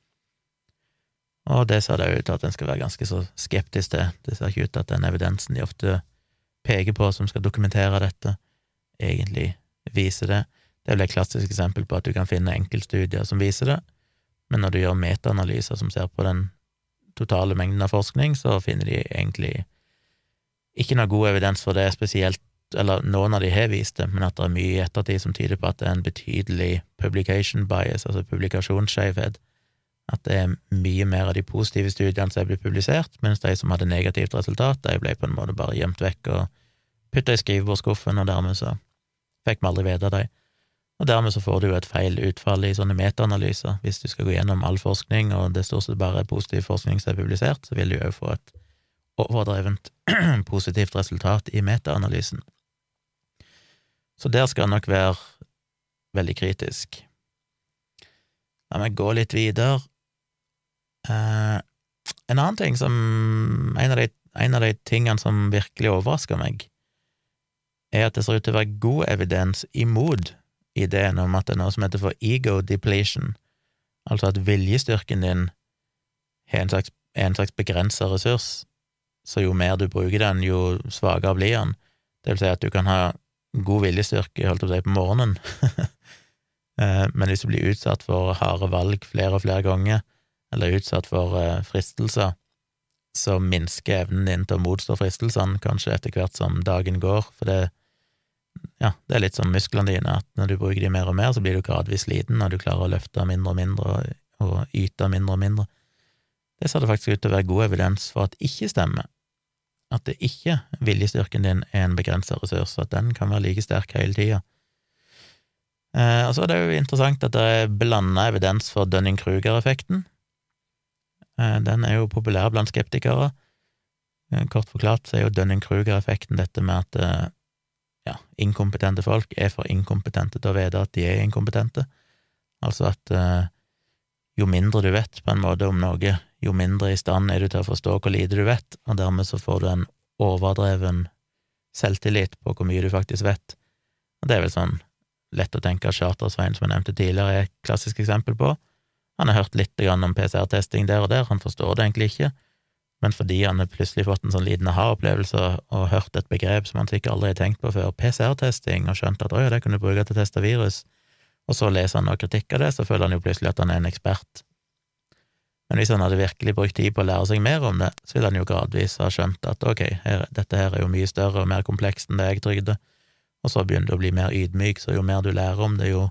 Og det ser det ut til at en skal være ganske så skeptisk til. Det ser ikke ut til at den evidensen de ofte peker på som skal dokumentere dette, egentlig viser det. Det er vel et klassisk eksempel på at du kan finne enkeltstudier som viser det, men når du gjør metaanalyser som ser på den totale mengden av forskning, så finner de egentlig ikke noe god evidens for det, spesielt eller noen av de har vist det, men at det er mye i ettertid som tyder på at det er en betydelig publication bias, altså publikasjonsskeivhet. At det er mye mer av de positive studiene som er blitt publisert, mens de som hadde negativt resultat, de ble på en måte bare gjemt vekk og putta i skrivebordsskuffen, og dermed så fikk vi aldri vite dem. Og dermed så får du jo et feil utfall i sånne metaanalyser. Hvis du skal gå gjennom all forskning, og det stort sett bare er positiv forskning som er publisert, så vil du jo få et overdrevent [clears throat] positivt resultat i metaanalysen. Så der skal jeg nok være veldig kritisk. La meg gå litt videre. Eh, en annen ting som en av, de, en av de tingene som virkelig overrasker meg, er at det ser ut til å være god evidens imot ideen om at det er noe som heter for ego depletion, altså at viljestyrken din er en slags, en slags begrensa ressurs, så jo mer du bruker den, jo svakere blir den. Det vil si at du kan ha god viljestyrke, holdt jeg på å si, på morgenen, [laughs] eh, men hvis du blir utsatt for harde valg flere og flere ganger, eller utsatt for eh, fristelser, så minsker evnen din til å motstå fristelsene kanskje etter hvert som dagen går, for det, ja, det er litt som musklene dine, at når du bruker de mer og mer, så blir du gradvis sliten, og du klarer å løfte mindre og mindre og yte mindre og mindre. Det ser det faktisk ut til å være god evidens for at ikke stemmer at det ikke viljestyrken din er en begrensa ressurs, at den kan være like sterk hele tida. Eh, og så er det jo interessant at det er blanda evidens for Dunning-Kruger-effekten. Eh, den er jo populær blant skeptikere. Eh, kort forklart så er jo Dunning-Kruger-effekten dette med at eh, ja, inkompetente folk er for inkompetente til å vite at de er inkompetente. Altså at jo mindre du vet på en måte om noe, jo mindre i stand er du til å forstå hvor lite du vet, og dermed så får du en overdreven selvtillit på hvor mye du faktisk vet. Og det er vel sånn lett å tenke at Charter-Svein, som jeg nevnte tidligere, er et klassisk eksempel på. Han har hørt litt om PCR-testing der og der, han forstår det egentlig ikke, men fordi han har plutselig fått en sånn liten aha-opplevelse og hørt et begrep som han sikkert aldri har tenkt på før, PCR-testing, og skjønt at å ja, det kan du bruke til å teste virus, og så leser han noe kritikk av det, så føler han jo plutselig at han er en ekspert. Men hvis han hadde virkelig brukt tid på å lære seg mer om det, så ville han jo gradvis ha skjønt at ok, her, dette her er jo mye større og mer komplekst enn det jeg trygde, og så begynner du å bli mer ydmyk, så jo mer du lærer om det, jo,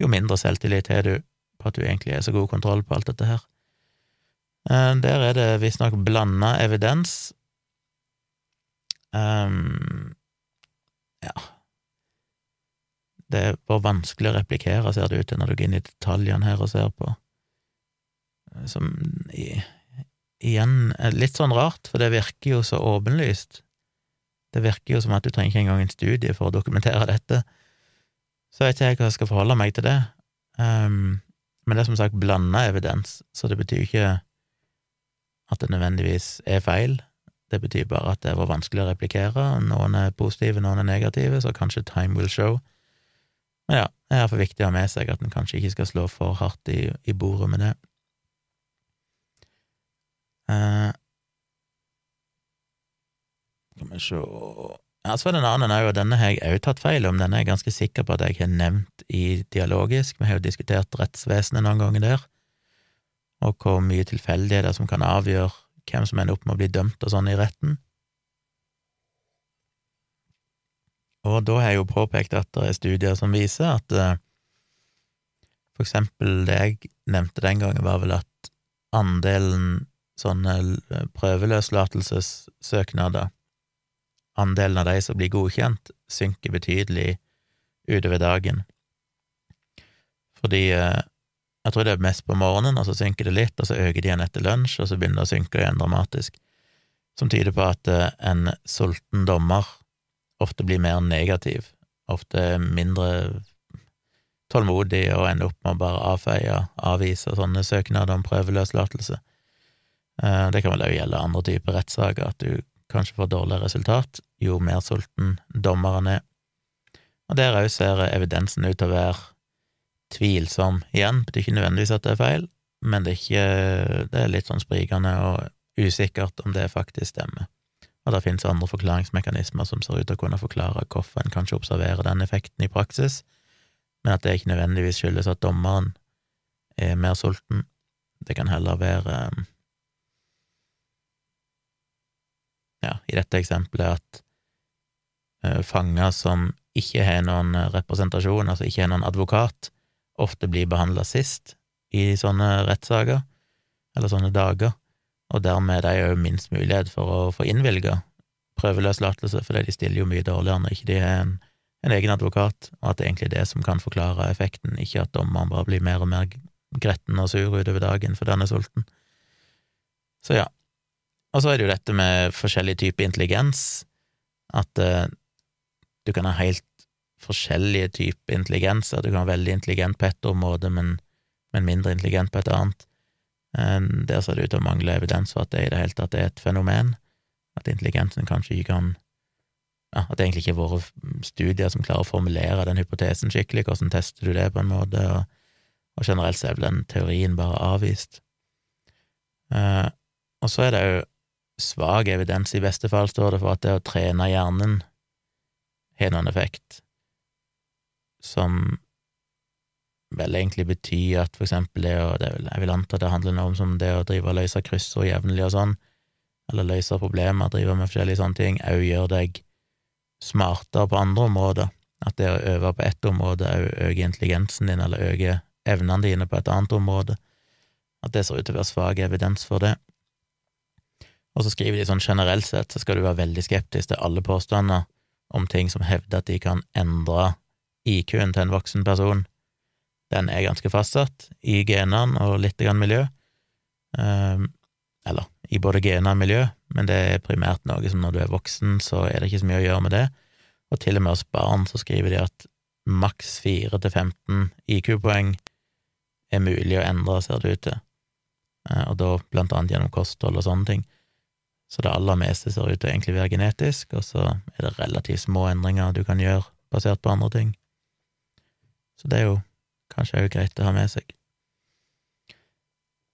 jo mindre selvtillit har du på at du egentlig har så god kontroll på alt dette her. Eh, der er det visstnok blanda evidens. Um, ja, det er bare vanskelig å replikere, ser det ut til, når du går inn i detaljene her og ser på. Som i, igjen er litt sånn rart, for det virker jo så åpenlyst. Det virker jo som at du trenger ikke engang en studie for å dokumentere dette. Så jeg vet ikke jeg hva jeg skal forholde meg til det. Um, men det er som sagt blanda evidens, så det betyr ikke at det nødvendigvis er feil. Det betyr bare at det var vanskelig å replikere. Noen er positive, noen er negative, så kanskje time will show. Men ja, det er iallfall viktig å ha med seg at en kanskje ikke skal slå for hardt i, i bordet med det. Uh, skal vi se Ja, så var det en annen òg, og denne har jeg òg tatt feil om. Denne er jeg ganske sikker på at jeg har nevnt i Dialogisk. Vi har jo diskutert rettsvesenet noen ganger der, og hvor mye tilfeldig er det som kan avgjøre hvem som ender opp med å bli dømt og sånn i retten. Og da har jeg jo påpekt at det er studier som viser at uh, for eksempel det jeg nevnte den gangen, var vel at andelen sånne prøveløslatelsessøknader, andelen av de som blir godkjent, synker betydelig utover dagen. Fordi uh, jeg tror det er mest på morgenen, og så synker det litt, og så øker det igjen etter lunsj, og så begynner det å synke igjen dramatisk, som tyder på at uh, en sulten dommer ofte blir mer negativ, ofte mindre tålmodig og ender opp med å bare avfeie, avvise sånne søknader om prøveløslatelse. Eh, det kan vel også gjelde andre typer rettssaker, at du kanskje får dårligere resultat jo mer sulten dommeren er. Og der òg ser evidensen ut til å være tvilsom. Igjen, betyr ikke nødvendigvis at det er feil, men det er ikke Det er litt sånn sprikende og usikkert om det faktisk stemmer. Og det finnes andre forklaringsmekanismer som ser ut til å kunne forklare hvorfor en kanskje observerer den effekten i praksis, men at det ikke nødvendigvis skyldes at dommeren er mer sulten. Det kan heller være Ja, i dette eksempelet at uh, fanger som ikke har noen representasjon, altså ikke har noen advokat, ofte blir behandla sist i sånne rettssaker, eller sånne dager, og dermed er de òg minst mulighet for å få innvilga prøveløslatelse, fordi de stiller jo mye dårligere når ikke de har en, en, egen advokat, og at det er egentlig det som kan forklare effekten, ikke at dommeren bare blir mer og mer gretten og sur utover dagen fordi han er sulten. Så ja. Og så er det jo dette med forskjellig type intelligens, at uh, du kan ha helt forskjellige typer intelligenser. Du kan være veldig intelligent på ett område, men, men mindre intelligent på et annet. Der ser det ut til å mangle evidens for at det i det hele tatt er et fenomen, at intelligensen kanskje ikke kan ja, At det egentlig ikke har vært studier som klarer å formulere den hypotesen skikkelig, hvordan tester du det på en måte, og, og generelt så er vel den teorien bare avvist. Uh, og så er det jo svak evidens, i beste fall, står det, for at det å trene hjernen har noen effekt, som vel egentlig betyr at for eksempel det å det, Jeg vil anta det handler noe om som det å drive og løse kryssord jevnlig og sånn, eller løse problemer, drive med forskjellige sånne ting, òg gjør deg smartere på andre områder. At det å øve på ett område òg øker intelligensen din, eller øker evnene dine på et annet område. At det ser ut til å være svak evidens for det. Og så skriver de sånn generelt sett så skal du være veldig skeptisk til alle påstander om ting som hevder at de kan endre IQ-en til en voksen person den er ganske fastsatt i genene og litt grann miljø. Um, eller i både gener og miljø, men det er primært noe som når du er voksen, så er det ikke så mye å gjøre med det. Og til og med hos barn så skriver de at maks 4 til 15 IQ-poeng er mulig å endre, ser det ut til, uh, og da blant annet gjennom kosthold og sånne ting. Så det aller meste ser ut til å egentlig være genetisk, og så er det relativt små endringer du kan gjøre basert på andre ting. Så det er jo Kanskje òg greit å ha med seg.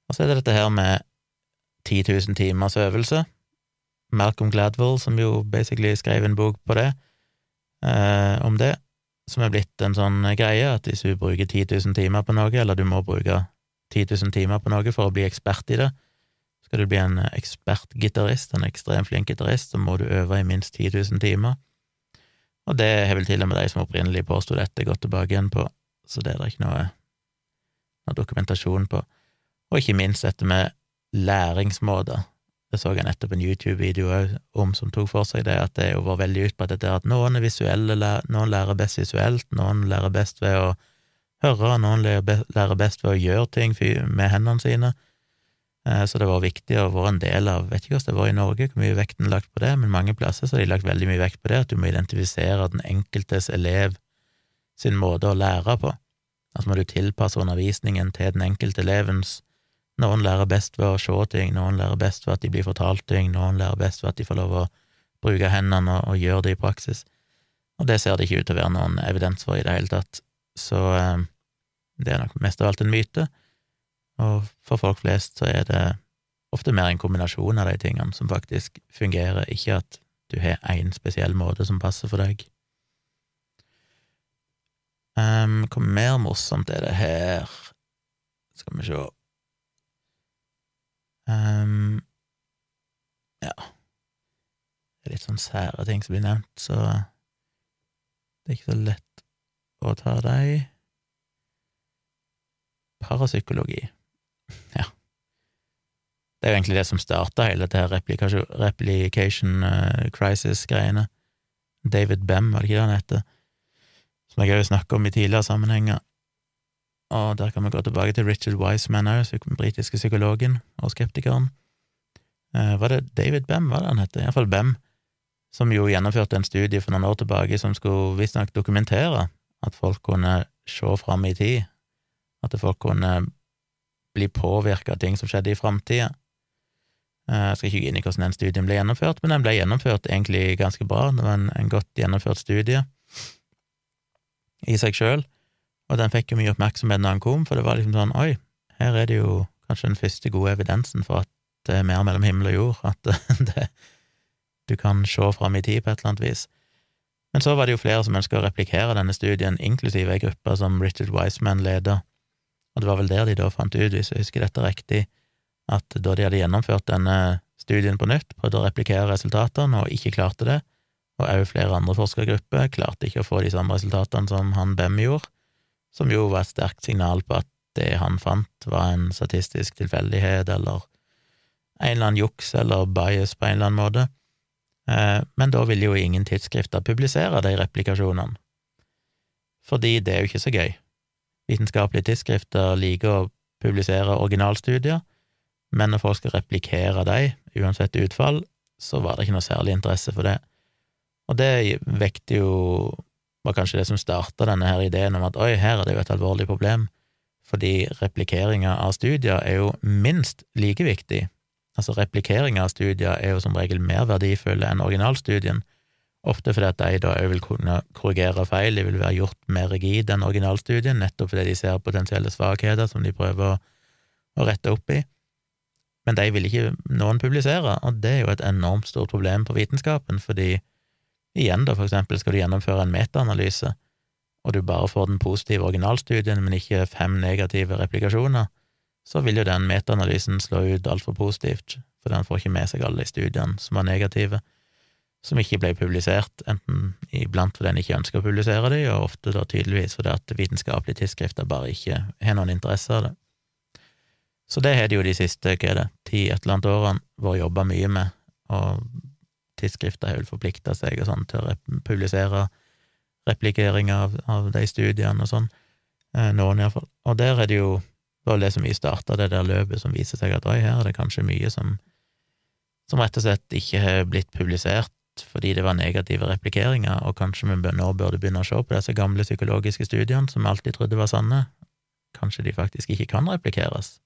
Og så er det dette her med 10 000 timers øvelse. Malcolm Gladwell, som jo basically skrev en bok på det, eh, om det, som er blitt en sånn greie at hvis du bruker 10 000 timer på noe, eller du må bruke 10 000 timer på noe for å bli ekspert i det, skal du bli en ekspertgitarist, en ekstremt flink gitarist, så må du øve i minst 10 000 timer. Og det har vel til og med de som opprinnelig påsto dette, gått tilbake igjen på så det er det ikke noe, noe dokumentasjon på. Og ikke minst dette med læringsmåter. Det så jeg nettopp en YouTube-video om som tok for seg det, at det jo var veldig utbredt at noen er visuelle, noen lærer best visuelt, noen lærer best ved å høre, noen lærer best ved å gjøre ting med hendene sine. Eh, så det var viktig å være en del av Vet ikke hvordan det var i Norge, hvor mye vekten er lagt på det, men mange plasser så har de lagt veldig mye vekt på det, at du må identifisere den enkeltes elev sin måte å lære på. Altså må du tilpasse undervisningen til den enkelte elevens Noen lærer best ved å se ting, noen lærer best ved at de blir fortalt ting, noen lærer best ved at de får lov å bruke hendene og, og gjøre det i praksis. Og det ser det ikke ut til å være noen evidens for i det hele tatt, så eh, det er nok mest av alt en myte, og for folk flest så er det ofte mer en kombinasjon av de tingene som faktisk fungerer, ikke at du har én spesiell måte som passer for deg. Um, hva mer morsomt er det her? Skal vi se um, Ja Det er litt sånn sære ting som blir nevnt, så det er ikke så lett å ta dem. Parapsykologi. Ja. Det er jo egentlig det som starta hele dette her replication uh, crisis-greiene. David Bem, var det ikke det han heter? som jeg òg snakka om i tidligere sammenhenger. Og der kan vi gå tilbake til Richard Wiseman òg, den britiske psykologen og skeptikeren. Eh, var det David Bem, var det han het? Iallfall Bem, som jo gjennomførte en studie for noen år tilbake som skulle visstnok dokumentere at folk kunne se fram i tid, at folk kunne bli påvirka av ting som skjedde i framtida. Eh, jeg skal ikke gå inn i hvordan den studien ble gjennomført, men den ble gjennomført egentlig ganske bra. Det var en, en godt gjennomført studie i seg sjøl, og den fikk jo mye oppmerksomhet når den kom, for det var liksom sånn oi, her er det jo kanskje den første gode evidensen for at det er mer mellom himmel og jord, at [laughs] det, du kan se fram i tid på et eller annet vis. Men så var det jo flere som ønska å replikere denne studien, inklusive ei gruppe som Richard Wiseman leder, og det var vel der de da fant ut, hvis jeg husker dette riktig, at da de hadde gjennomført denne studien på nytt, prøvde å replikere resultatene og ikke klarte det, og òg flere andre forskergrupper klarte ikke å få de samme resultatene som han Bem gjorde, som jo var et sterkt signal på at det han fant, var en statistisk tilfeldighet eller en eller annen juks eller bias på en eller annen måte. Eh, men da ville jo ingen tidsskrifter publisere de replikasjonene, fordi det er jo ikke så gøy. Vitenskapelige tidsskrifter liker å publisere originalstudier, men når folk skal replikere dem, uansett utfall, så var det ikke noe særlig interesse for det. Og det vekte jo var kanskje det som starta denne her ideen om at oi, her er det jo et alvorlig problem, fordi replikeringa av studier er jo minst like viktig. Altså, replikeringa av studier er jo som regel mer verdifulle enn originalstudien, ofte fordi at de da òg vil kunne korrigere feil, de vil være gjort mer rigid enn originalstudien, nettopp fordi de ser potensielle svakheter som de prøver å, rette opp i. Men de vil ikke noen publisere, og det er jo et enormt stort problem på vitenskapen, fordi igjen, da, for eksempel, skal du gjennomføre en metaanalyse, og du bare får den positive originalstudien, men ikke fem negative replikasjoner, så vil jo den metaanalysen slå ut altfor positivt, for den får ikke med seg alle de studiene som var negative, som ikke ble publisert, enten iblant fordi en ikke ønsker å publisere de, og ofte da tydeligvis fordi at vitenskapelige tidsskrifter bare ikke har noen interesse av det. Så det har de jo de siste hva er det, ti et eller annet årene vært jobba mye med, og tidsskrifter har vel forplikta seg og sånn til å publisere replikeringer av, av, de studiene og sånn, eh, noen iallfall. Og der er det jo det var det som vi starta, det der løpet som viser seg at oi, her er det kanskje mye som, som rett og slett ikke har blitt publisert fordi det var negative replikeringer, og kanskje vi nå burde begynne å se på disse gamle psykologiske studiene som vi alltid trodde var sanne. Kanskje de faktisk ikke kan replikeres.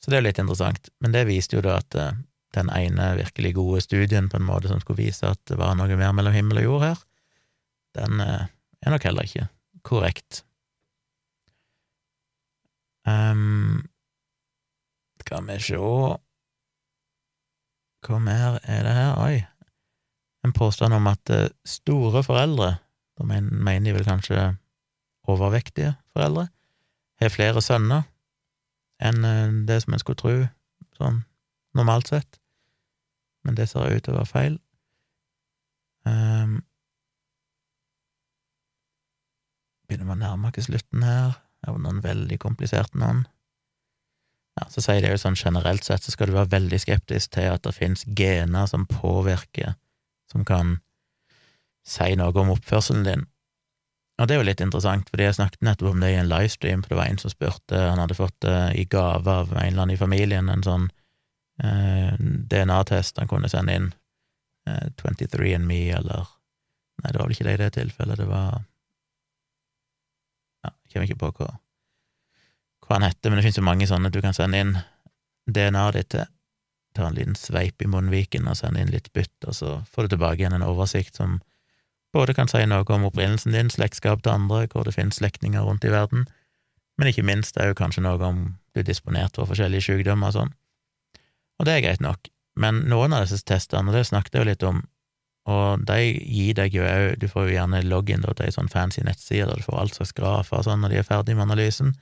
Så det er litt interessant. Men det viste jo da at eh, den ene virkelig gode studien på en måte som skulle vise at det var noe mer mellom himmel og jord her, den eh, er nok heller ikke korrekt. Um, skal vi sjå Hva mer er det her? Oi, en påstand om at eh, store foreldre, da mener de vel kanskje overvektige foreldre, har flere sønner enn eh, det som en skulle tro, sånn normalt sett. Men det ser ut til å være feil. Um, begynner vi å nærme oss slutten her. Det var noen veldig kompliserte noen. Ja, så sier det jo sånn generelt sett så skal du være veldig skeptisk til at det finnes gener som påvirker, som kan si noe om oppførselen din. Og det er jo litt interessant, fordi jeg snakket nettopp om det i en livestream, for det var en som spurte, han hadde fått det i gave av en eller annen i familien, en sånn eh, DNA-test han kunne sende inn, eh, 23andMe eller Nei, det var vel ikke det i det tilfellet, det var Ja, jeg kommer ikke på hva, hva han heter, men det finnes jo mange sånne du kan sende inn DNA-et ditt til. Ta en liten sveip i munnviken og sende inn litt bytt, og så får du tilbake igjen en oversikt som både kan si noe om opprinnelsen din, slektskap til andre, hvor det finnes slektninger rundt i verden, men ikke minst er jo kanskje noe om du er disponert for forskjellige sykdommer og sånn. Og det er greit nok, men noen av disse testene, og det snakket jeg jo litt om, og de gir deg jo òg Du får jo gjerne login til ei sånn fancy nettside der du får all slags grafer og sånn når de er ferdig med analysen,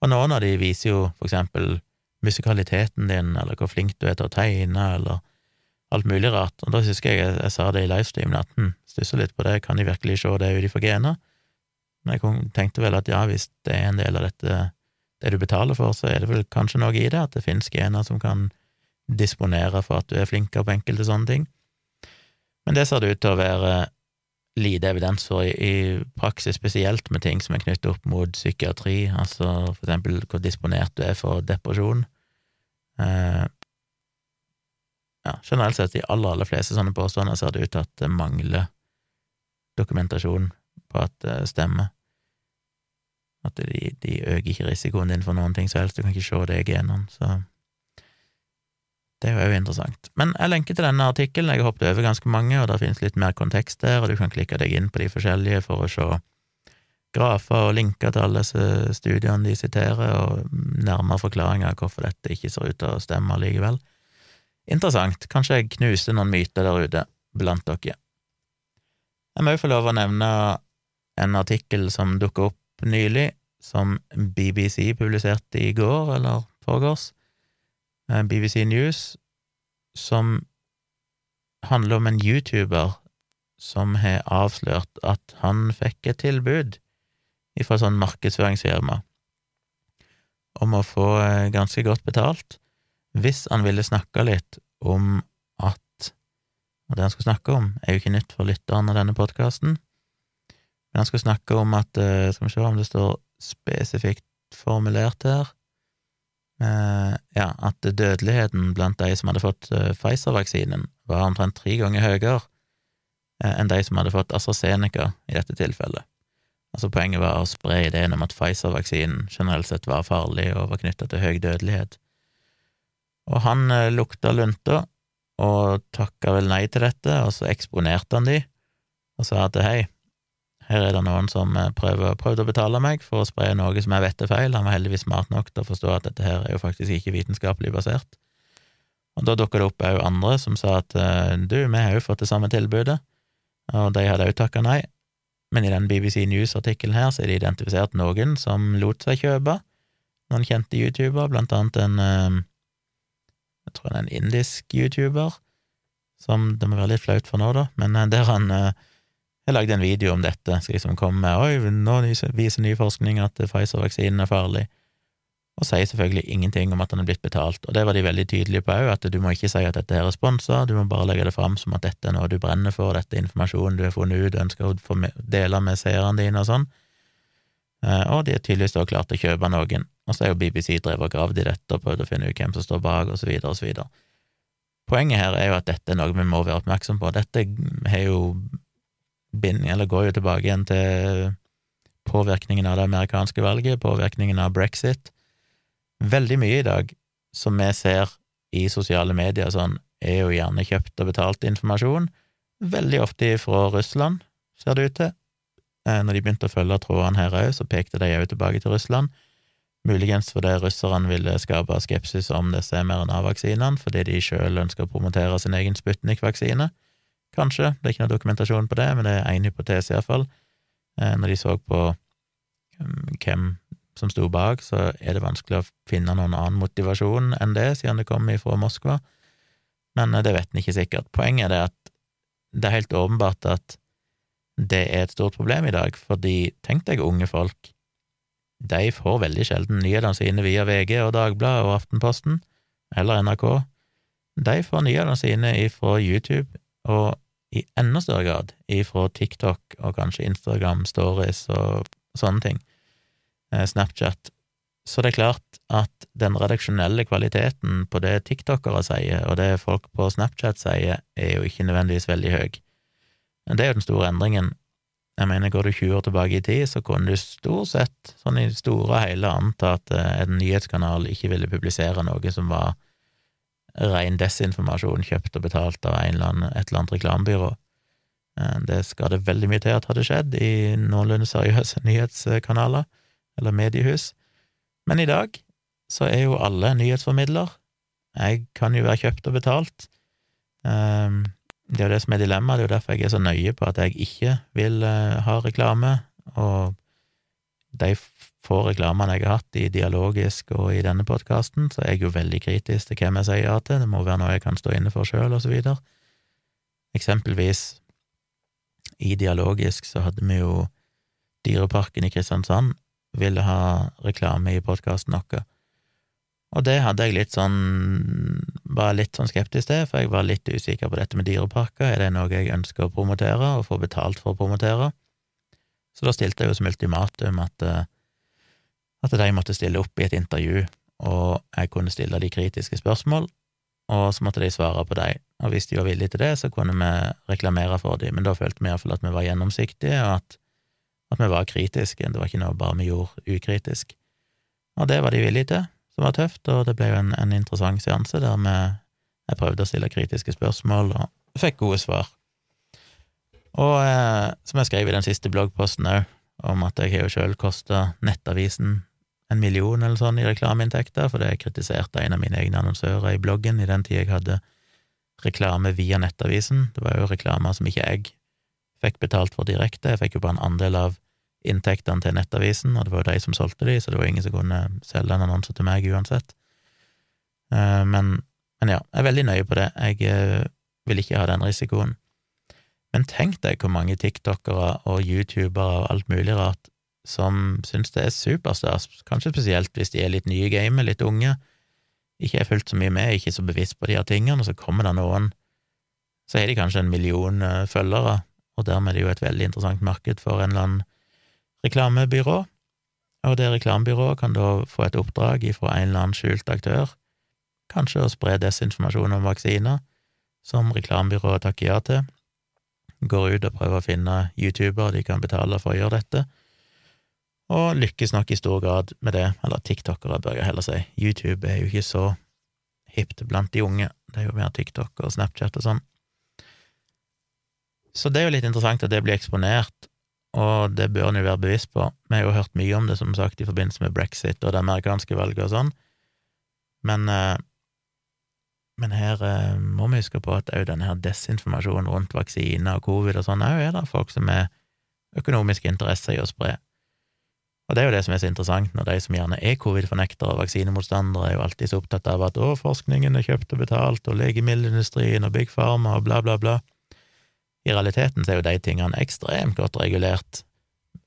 og noen av de viser jo for eksempel musikaliteten din, eller hvor flink du er til å tegne, eller alt mulig rart. Og da husker jeg jeg, jeg sa det i livestreamen at hm, stusser litt på det, kan de virkelig se det ut ifra gener? Men jeg tenkte vel at ja, hvis det er en del av dette, det du betaler for, så er det vel kanskje noe i det, at det finnes gener som kan disponere for at du er flinkere på enkelte sånne ting. Men det ser det ut til å være lite evidens for i, i praksis, spesielt med ting som er knyttet opp mot psykiatri, altså for eksempel hvor disponert du er for depresjon. Eh, ja, generelt sett, de aller, aller fleste sånne påstander ser det ut til at det mangler dokumentasjon på at det stemmer. At de, de øker ikke risikoen din for noen ting som helst, du kan ikke se det i genene, så det er jo interessant. Men jeg lenker til denne artikkelen, jeg har hoppet over ganske mange, og det finnes litt mer kontekst der, og du kan klikke deg inn på de forskjellige for å se grafer og linker til alle studiene de siterer, og nærmere forklaringer av hvorfor dette ikke ser ut til å stemme likevel. Interessant. Kanskje jeg knuser noen myter der ute blant dere. Jeg må jo få lov å nevne en artikkel som dukket opp nylig, som BBC publiserte i går, eller foregårs, eh, BBC News, som handler om en YouTuber som har avslørt at han fikk et tilbud fra sånn markedsføringsfirma om å få eh, ganske godt betalt hvis han ville snakke litt om at Og det han skulle snakke om, er jo ikke nytt for lytteren av denne podkasten, men han skulle snakke om at eh, Skal vi se om det står spesifikt formulert her eh, Ja, at dødeligheten blant de som hadde fått Pfizer-vaksinen, var omtrent tre ganger høyere enn de som hadde fått AstraZeneca i dette tilfellet. Altså Poenget var å spre ideen om at Pfizer-vaksinen generelt sett var farlig og var knytta til høy dødelighet. Og han eh, lukta lunta og takka vel nei til dette, og så eksponerte han de og sa at hei, her er det noen som eh, prøver, prøvde å betale meg for å spre noe som jeg vet er feil. Han var heldigvis smart nok til å forstå at dette her er jo faktisk ikke vitenskapelig basert. Og da dukka det opp òg andre som sa at eh, du, vi har jo fått det samme tilbudet, og de hadde òg takka nei, men i den BBC News-artikkelen her så er det identifisert noen som lot seg kjøpe, noen kjente YouTuber, blant annet en eh, jeg tror det er en indisk YouTuber, som det må være litt flaut for nå, da, men eh, der han jeg lagde en video om dette, skal liksom komme med oi, nå viser ny forskning at Pfizer-vaksinen er farlig, og sier selvfølgelig ingenting om at han er blitt betalt, og det var de veldig tydelige på òg, at du må ikke si at dette er responser, du må bare legge det fram som at dette er noe du brenner for, dette er informasjonen du har funnet ut, ønsker å dele med seerne dine og sånn, eh, og de er tydeligvis da klart til å kjøpe noen, og så er jo BBC drevet og gravd i dette og prøvd å finne ut hvem som står bak, og så videre og så videre. Poenget her er jo at dette er noe vi må være oppmerksom på, dette har jo binding, eller går jo tilbake igjen til påvirkningen av det amerikanske valget, påvirkningen av brexit, Veldig mye i dag som vi ser i sosiale medier sånn, er jo gjerne kjøpt og betalt informasjon, veldig ofte fra Russland, ser det ut til. Eh, når de begynte å følge trådene her òg, så pekte de òg tilbake til Russland. Muligens fordi russerne ville skape skepsis om disse mRNA-vaksinene, fordi de sjøl ønsker å promotere sin egen Sputnik-vaksine. Kanskje, det er ikke noe dokumentasjon på det, men det er én hypotese iallfall. Eh, når de så på mm, hvem som sto bak, så er det vanskelig å finne noen annen motivasjon enn det, siden det kommer fra Moskva, men eh, det vet en ikke sikkert. Poenget er at det er helt åpenbart at det er et stort problem i dag, fordi tenk deg unge folk, de får veldig sjelden nyhetene sine via VG og Dagbladet og Aftenposten, eller NRK. De får nyhetene sine ifra YouTube, og i enda større grad ifra TikTok og kanskje Instagram, Stories og sånne ting. Eh, Snapchat. Så det er klart at den redaksjonelle kvaliteten på det tiktokere sier, og det folk på Snapchat sier, er jo ikke nødvendigvis veldig høy. Men det er jo den store endringen. Jeg mener, går du 20 år tilbake i tid, så kunne du stort sett, sånn i det store og hele, anta at eh, en nyhetskanal ikke ville publisere noe som var ren desinformasjon kjøpt og betalt av eller annen, et eller annet reklamebyrå. Eh, det skal det veldig mye til at hadde skjedd i noenlunde seriøse nyhetskanaler eller mediehus. Men i dag så er jo alle nyhetsformidler. Jeg kan jo være kjøpt og betalt. Um, det er jo det som er dilemmaet, det er jo derfor jeg er så nøye på at jeg ikke vil uh, ha reklame, og de få reklamene jeg har hatt i Dialogisk og i denne podkasten, så er jeg jo veldig kritisk til hvem jeg sier ja til, det må være noe jeg kan stå inne for sjøl, og så videre. Eksempelvis, i Dialogisk så hadde vi jo Dyreparken i Kristiansand, ville ha reklame i podkasten vår. Og det hadde jeg litt sånn var litt sånn skeptisk til, for jeg var litt usikker på dette med dyreparker. Er det noe jeg ønsker å promotere, og få betalt for å promotere? Så da stilte jeg jo som ultimatum at, eh, at de måtte stille opp i et intervju, og jeg kunne stille de kritiske spørsmål, og så måtte de svare på dem. Og hvis de var villige til det, så kunne vi reklamere for dem, men da følte vi iallfall at vi var gjennomsiktige, og at at vi var kritiske, det var ikke noe bare vi gjorde ukritisk. Og det var de villige til, som var tøft, og det ble jo en, en interessant seanse der vi, jeg prøvde å stille kritiske spørsmål og fikk gode svar. Og eh, som jeg skrev i den siste bloggposten òg, om at jeg har jo sjøl kosta Nettavisen en million eller sånn i reklameinntekter, for det kritiserte en av mine egne annonsører i bloggen i den tida jeg hadde reklame via Nettavisen. Det var jo reklamer som ikke jeg fikk betalt for direkte, jeg fikk jo bare en andel av inntektene til Nettavisen, og det var jo de som solgte de, så det var ingen som kunne selge en annonse til meg uansett. Eh, men, men ja, jeg er veldig nøye på det. Jeg eh, vil ikke ha den risikoen. Men tenk deg hvor mange tiktokere og youtubere og alt mulig rart som syns det er superstas, kanskje spesielt hvis de er litt nye i gamet, litt unge, ikke er fulgt så mye med, ikke så bevisst på de her tingene, og så kommer det noen, så har de kanskje en million eh, følgere, og dermed er det jo et veldig interessant marked for en eller annen reklamebyrå, og det reklamebyrået kan da få et oppdrag fra en eller annen skjult aktør, kanskje å spre desinformasjon om vaksiner, som reklamebyrået takker ja til, går ut og prøver å finne youtubere de kan betale for å gjøre dette, og lykkes nok i stor grad med det, eller tiktokere, bør jeg heller si. YouTube er jo ikke så hipt blant de unge, det er jo mer TikTok og Snapchat og sånn. Så det er jo litt interessant at det blir eksponert, og det bør en jo være bevisst på. Vi har jo hørt mye om det, som sagt, i forbindelse med brexit og det amerikanske valget og sånn, men, eh, men her eh, må vi huske på at òg denne her desinformasjonen rundt vaksiner og covid og sånn, òg er det folk som er økonomiske interesser i å spre. Og det er jo det som er så interessant, når de som gjerne er covid-fornektere og vaksinemotstandere, er jo alltid så opptatt av at å, forskningen er kjøpt og betalt, og legemiddelindustrien og Big Pharma og bla, bla, bla. I realiteten så er jo de tingene ekstremt godt regulert,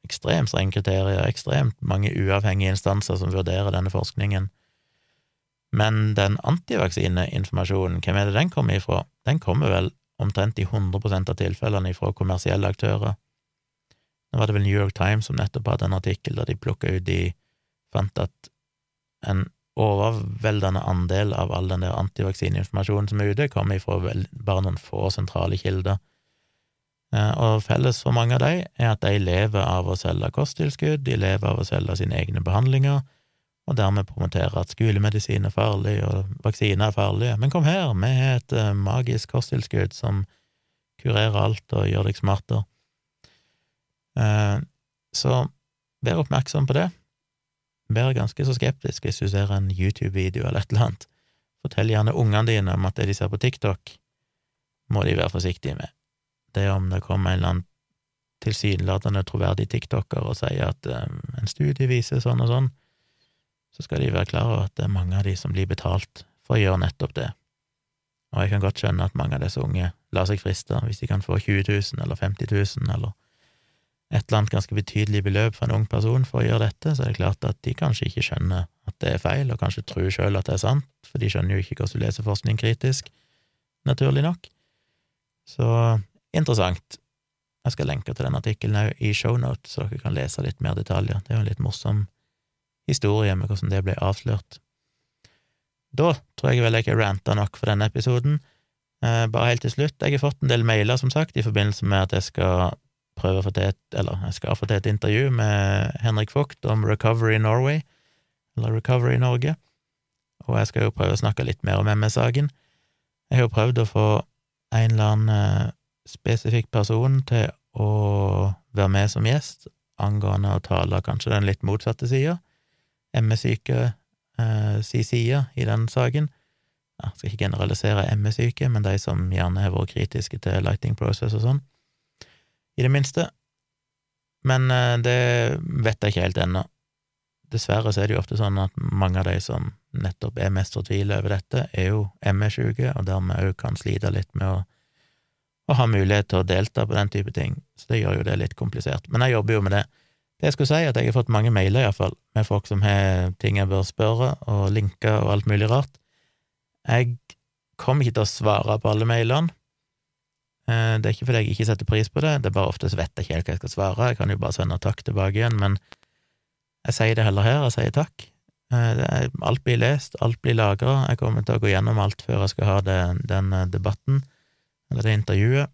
ekstremt strenge kriterier, ekstremt mange uavhengige instanser som vurderer denne forskningen. Men den antivaksineinformasjonen, hvem er det den kommer ifra? Den kommer vel omtrent i 100 av tilfellene ifra kommersielle aktører nå var det vel New York Times som nettopp hadde en artikkel der de plukka ut de fant at en overveldende andel av all den der antivaksineinformasjonen som er ute, kommer ifra bare noen få sentrale kilder. Eh, og felles for mange av de er at de lever av å selge kosttilskudd, de lever av å selge sine egne behandlinger, og dermed promotere at skolemedisin er farlig, og vaksiner er farlige. Men kom her, vi har et eh, magisk kosttilskudd som kurerer alt og gjør deg smartere. Eh, så vær oppmerksom på det. Vær ganske så skeptisk hvis du ser en YouTube-video eller et eller annet. Fortell gjerne ungene dine om at det de ser på TikTok, må de være forsiktige med. Det om det kommer en eller annen tilsynelatende troverdig tiktoker og sier at um, en studie viser sånn og sånn, så skal de være klar over at det er mange av de som blir betalt for å gjøre nettopp det. Og jeg kan godt skjønne at mange av disse unge lar seg friste hvis de kan få 20 000 eller 50 000 eller et eller annet ganske betydelig beløp for en ung person for å gjøre dette, så er det klart at de kanskje ikke skjønner at det er feil, og kanskje tror sjøl at det er sant, for de skjønner jo ikke hvordan du leser forskning kritisk, naturlig nok. Så interessant. Jeg skal lenke til den artikkelen òg i shownote, så dere kan lese litt mer detaljer. Det er jo en litt morsom historie med hvordan det ble avslørt. Da tror jeg vel jeg har ranta nok for denne episoden. Eh, bare helt til slutt, jeg har fått en del mailer, som sagt, i forbindelse med at jeg skal prøve å få til et, eller jeg skal få til et intervju med Henrik Vogt om Recovery Norway, eller Recovery Norge, og jeg skal jo prøve å snakke litt mer om MS-saken. Jeg har jo prøvd å få en eller annen eh, spesifikk person til å være med som gjest angående å tale kanskje den litt motsatte sida, ME-syke eh, si side i den saken. Jeg skal ikke generalisere ME-syke, men de som gjerne har vært kritiske til lighting process og sånn i det minste. Men eh, det vet jeg ikke helt ennå. Dessverre så er det jo ofte sånn at mange av de som nettopp er mest fortvilet over dette, er jo ME-syke, og dermed òg kan slite litt med å, å, ha mulighet til å delta på den type ting, så det gjør jo det litt komplisert. Men jeg jobber jo med det. Det jeg skulle si, er at jeg har fått mange mailer, iallfall, med folk som har ting jeg bør spørre, og linker og alt mulig rart. Jeg kommer ikke til å svare på alle mailene, Eh, det er ikke fordi jeg ikke setter pris på det, det er bare ofte så vet jeg ikke helt hva jeg skal svare, jeg kan jo bare sende takk tilbake igjen, men jeg sier det heller her, jeg sier takk. Eh, alt blir lest, alt blir lagra, jeg kommer til å gå gjennom alt før jeg skal ha det, den eh, debatten, eller det intervjuet,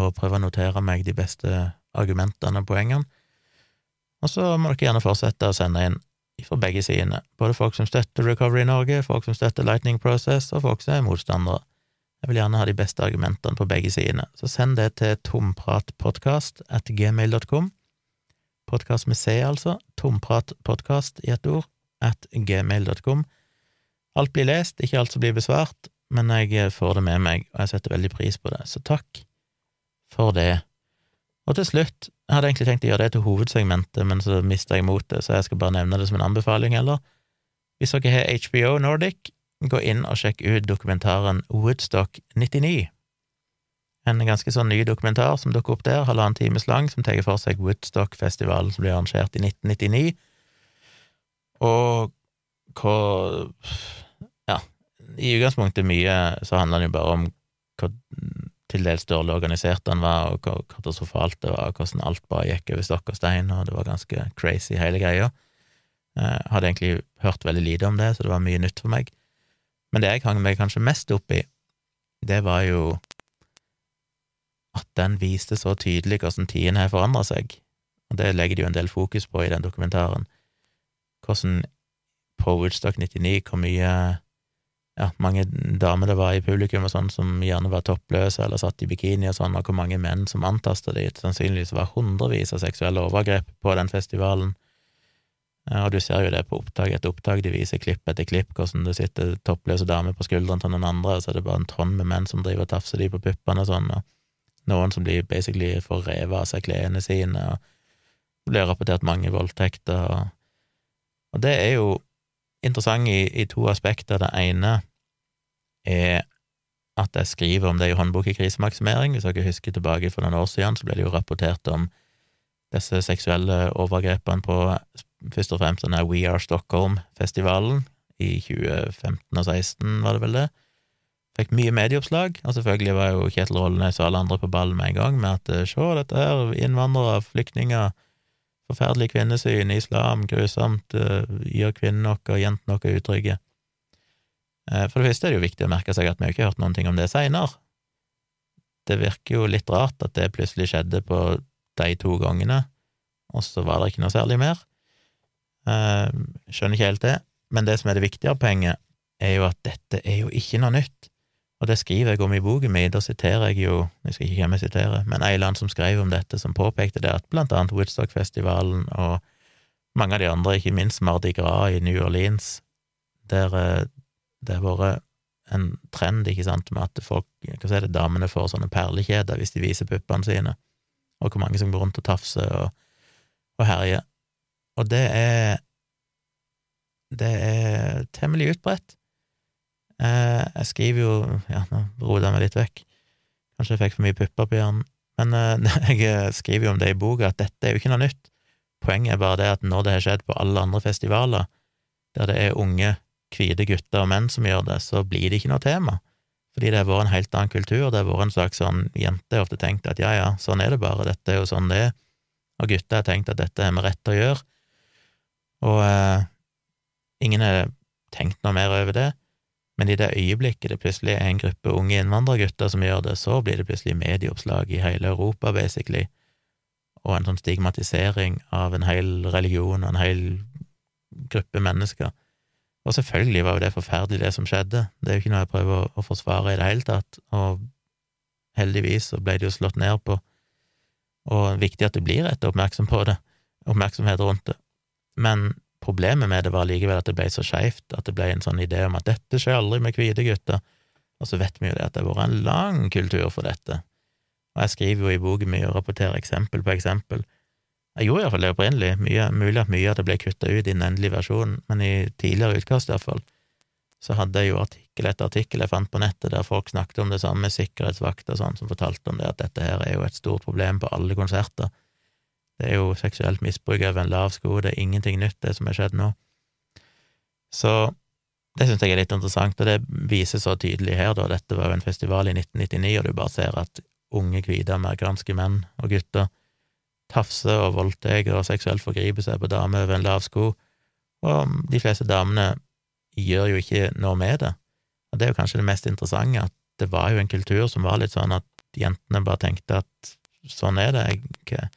og prøve å notere meg de beste argumentene og poengene. Og så må dere gjerne fortsette å sende inn fra begge sidene, både folk som støtter Recovery Norge, folk som støtter Lightning Process, og folk som er motstandere. Jeg vil gjerne ha de beste argumentene på begge sidene, så send det til tompratpodkast at gmail.com. podkast med C, altså, tompratpodkast i ett ord, at gmail.com. Alt blir lest, ikke alt som blir besvart, men jeg får det med meg, og jeg setter veldig pris på det, så takk for det. Og til slutt, jeg hadde egentlig tenkt å gjøre det til hovedsegmentet, men så mista jeg motet, så jeg skal bare nevne det som en anbefaling, eller? Hvis dere har HBO Nordic, gå inn og sjekk ut dokumentaren Woodstock 99. En ganske sånn ny dokumentar som dukker opp der, halvannen times lang, som tar for seg Woodstock-festivalen som ble arrangert i 1999, og hva i utgangspunktet mye så handler det jo bare om hvor til dels dårlig organisert den var, og hvor katastrofalt det var, hvordan alt bare gikk over stokk og stein, og det var ganske crazy, hele greia. Jeg eh, hadde egentlig hørt veldig lite om det, så det var mye nytt for meg. Men det jeg hang meg kanskje mest opp i, det var jo at den viste så tydelig hvordan tiden har forandra seg, og det legger de jo en del fokus på i den dokumentaren. Hvordan på Woodstock 99 hvor mye ja, mange damer det var i publikum og sånn som gjerne var toppløse eller satt i bikini og sånn, og hvor mange menn som antasta dit. Sannsynligvis var hundrevis av seksuelle overgrep på den festivalen. Og du ser jo det på opptak etter opptak, de viser klipp etter klipp, hvordan det sitter toppløse damer på skuldrene til noen andre, og så er det bare en tonn med menn som driver og tafser de på puppene og sånn, og noen som blir basically får revet av seg klærne sine, og blir rapportert mange voldtekter, og, og det er jo interessant i, i, to aspekter. Det ene er at jeg skriver om det i håndbok i krisemaksimering. Hvis dere husker tilbake for noen år siden, så ble det jo rapportert om disse seksuelle overgrepene på først og fremst denne We Are Stockholm-festivalen i 2015 og 2016, var det vel det. Fikk mye medieoppslag, og selvfølgelig var jo Kjetil Rollenes og alle andre på ballen med en gang med at se, dette her, innvandrere, flyktninger, forferdelig kvinnesyn, islam, grusomt, uh, gjør kvinnene våre og jentene våre utrygge. Uh, for det første er det jo viktig å merke seg at vi har ikke hørt noen ting om det seinere. Det virker jo litt rart at det plutselig skjedde på de to gangene, og så var det ikke noe særlig mer. Uh, skjønner ikke helt det, men det som er det viktigere poenget, er jo at dette er jo ikke noe nytt. Og det skriver jeg om i boken min, da siterer jeg jo, jeg skal ikke hvem jeg siterer, men Eiland som skrev om dette, som påpekte det at blant annet Woodstock-festivalen og mange av de andre, ikke minst Mardi Gras i New Orleans, der eh, det har vært en trend, ikke sant, med at folk, hva si det, damene får sånne perlekjeder hvis de viser puppene sine, og hvor mange som går rundt og tafser og, og herjer. Og det er det er temmelig utbredt. Eh, jeg skriver jo Ja, nå roter jeg meg litt vekk. Kanskje jeg fikk for mye pupper på hjernen. Men eh, [laughs] jeg eh, skriver jo om det i boka, at dette er jo ikke noe nytt. Poenget er bare det at når det har skjedd på alle andre festivaler, der det er unge, hvite gutter og menn som gjør det, så blir det ikke noe tema. Fordi det har vært en helt annen kultur, det har vært en slags sånn jente har ofte tenkt at ja, ja, sånn er det bare, dette er jo sånn det er, og gutter har tenkt at dette har vi rett å gjøre, og eh, ingen har tenkt noe mer over det. Men i det øyeblikket det plutselig er en gruppe unge innvandrergutter som gjør det, så blir det plutselig medieoppslag i hele Europa, basically, og en sånn stigmatisering av en hel religion og en hel gruppe mennesker. Og selvfølgelig var jo det forferdelig, det som skjedde, det er jo ikke noe jeg prøver å, forsvare i det hele tatt, og heldigvis så ble det jo slått ned på, og viktig at det blir rett oppmerksom på det, oppmerksomhet rundt det, men Problemet med det var likevel at det ble så skeivt, at det ble en sånn idé om at dette skjer aldri med hvite gutter, og så vet vi jo det at det har vært en lang kultur for dette. Og jeg skriver jo i boken mye og rapporterer eksempel på eksempel. Jeg gjorde iallfall det opprinnelig, mye, mulig at mye av det ble kutta ut i den endelige versjonen, men i tidligere utkast iallfall, så hadde jeg jo artikkel etter artikkel jeg fant på nettet der folk snakket om det samme, sikkerhetsvakter og sånn, som fortalte om det, at dette her er jo et stort problem på alle konserter. Det er jo seksuelt misbruk over en lav sko, det er ingenting nytt, det som har skjedd nå. Så det syns jeg er litt interessant, og det viser så tydelig her, da. Dette var jo en festival i 1999, og du bare ser at unge, hvite amerikanske menn og gutter tafser og voldtar og seksuelt forgriper seg på damer over en lav sko, og de fleste damene gjør jo ikke noe med det. Og det er jo kanskje det mest interessante, at det var jo en kultur som var litt sånn at jentene bare tenkte at sånn er det, jeg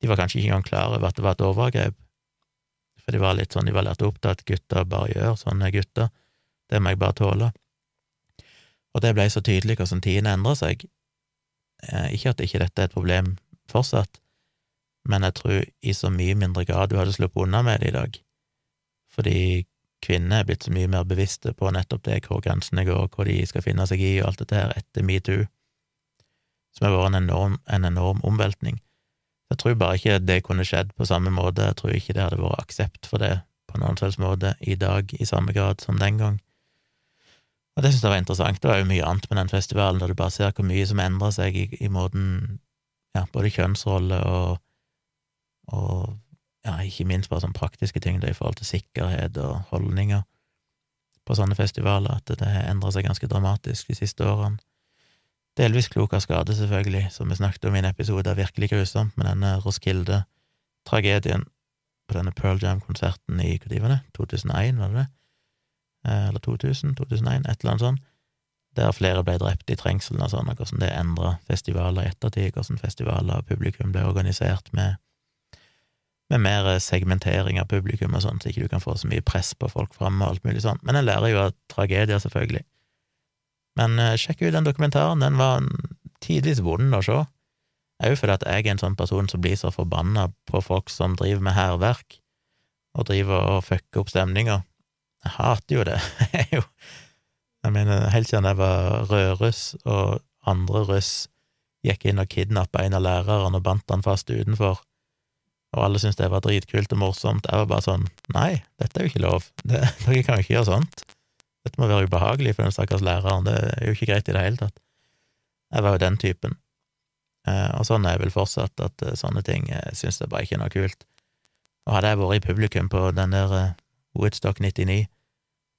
de var kanskje ikke engang klar over at det var et overgrep, for de var litt sånn, de var lært opp til at gutter bare gjør sånn er gutter, det må jeg bare tåle. Og det ble så tydelig hvordan tidene endra seg. Eh, ikke at ikke dette er et problem fortsatt, men jeg tror i så mye mindre grad du hadde sluppet unna med det i dag, fordi kvinner er blitt så mye mer bevisste på nettopp det, hvor grensene går, hvor de skal finne seg i, og alt dette her etter metoo, som har vært en enorm, en enorm omveltning. Jeg tror bare ikke det kunne skjedd på samme måte, jeg tror ikke det hadde vært aksept for det på noen slags måte i dag i samme grad som den gang. Og det synes jeg var interessant. Det var jo mye annet med den festivalen, der du bare ser hvor mye som endrer seg i, i måten ja, både kjønnsrolle og, og ja, ikke minst bare sånn praktiske ting i forhold til sikkerhet og holdninger på sånne festivaler, at det har endra seg ganske dramatisk de siste årene. Delvis klok av skade, selvfølgelig, som vi snakket om i en episode av Virkelig grusomt, med denne Roskilde-tragedien på denne Pearl Jam-konserten i hva var det, 2001, var det det? Eh, eller 2000, 2001, et eller annet sånt, der flere ble drept i trengselen og sånn, og hvordan det endra festivaler i ettertid, hvordan festivaler og publikum ble organisert med med mer segmentering av publikum og sånn, så ikke du kan få så mye press på folk framme og alt mulig sånn. Men en lærer jo av tragedier, selvfølgelig. Men uh, sjekk ut den dokumentaren, den var tidvis vond å se. Òg fordi at jeg er en sånn person som blir så forbanna på folk som driver med hærverk, og driver og fucker opp stemninga. Jeg hater jo det. [laughs] Jeg Jeg mener, helt siden jeg var rødruss og andre russ gikk inn og kidnappa en av lærerne og bandt han fast utenfor, og alle syntes det var dritkult og morsomt. Jeg var bare sånn Nei, dette er jo ikke lov. Det, dere kan jo ikke gjøre sånt. Dette må være ubehagelig for den stakkars læreren. Det er jo ikke greit i det hele tatt. Jeg var jo den typen. Eh, og sånn er jeg vel fortsatt, at eh, sånne ting jeg syns jeg bare ikke er noe kult. Og hadde jeg vært i publikum på den der eh, Woodstock 99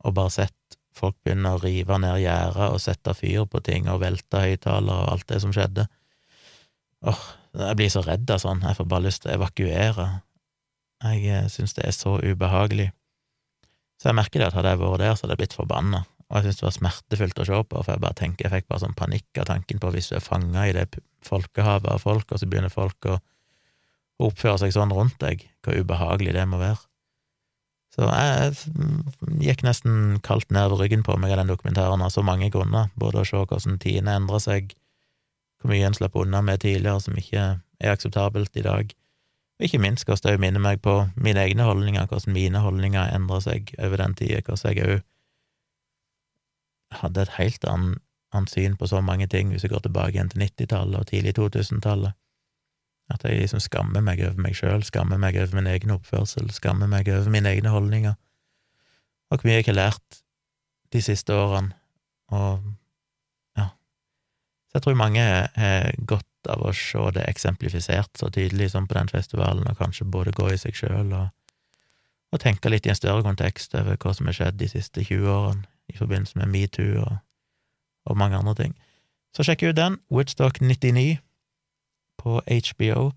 og bare sett folk begynne å rive ned gjerder og sette fyr på ting og velte høyttalere og alt det som skjedde Åh, jeg blir så redd av sånn, jeg får bare lyst til å evakuere. Jeg eh, syns det er så ubehagelig. Så jeg merker det at hadde jeg vært der, så hadde jeg blitt forbanna. Og jeg syntes det var smertefullt å se på, for jeg bare tenker, jeg fikk bare sånn panikk av tanken på hvis du er fanga i det folkehavet av folk, og så begynner folk å oppføre seg sånn rundt deg, hvor ubehagelig det må være. Så jeg gikk nesten kaldt ned ved ryggen på meg av den dokumentaren av så mange grunner, både å se hvordan tidene endrer seg, hvor mye en slapp unna med tidligere som ikke er akseptabelt i dag, ikke minst hvordan det minner meg på mine egne holdninger, hvordan mine holdninger endrer seg over den tida, hvordan jeg òg hadde et helt annet, annet syn på så mange ting hvis jeg går tilbake igjen til 90-tallet og tidlig 2000-tallet. At jeg liksom skammer meg over meg sjøl, skammer meg over min egen oppførsel, skammer meg over mine egne holdninger, og hvor mye jeg har lært de siste årene, og så jeg tror mange har godt av å se det eksemplifisert så tydelig som på den festivalen, og kanskje både gå i seg sjøl og, og, tenke litt i en større kontekst over hva som har skjedd de siste 20 årene i forbindelse med metoo og, og mange andre ting. Så sjekk ut den, Woodstock 99 på HBO.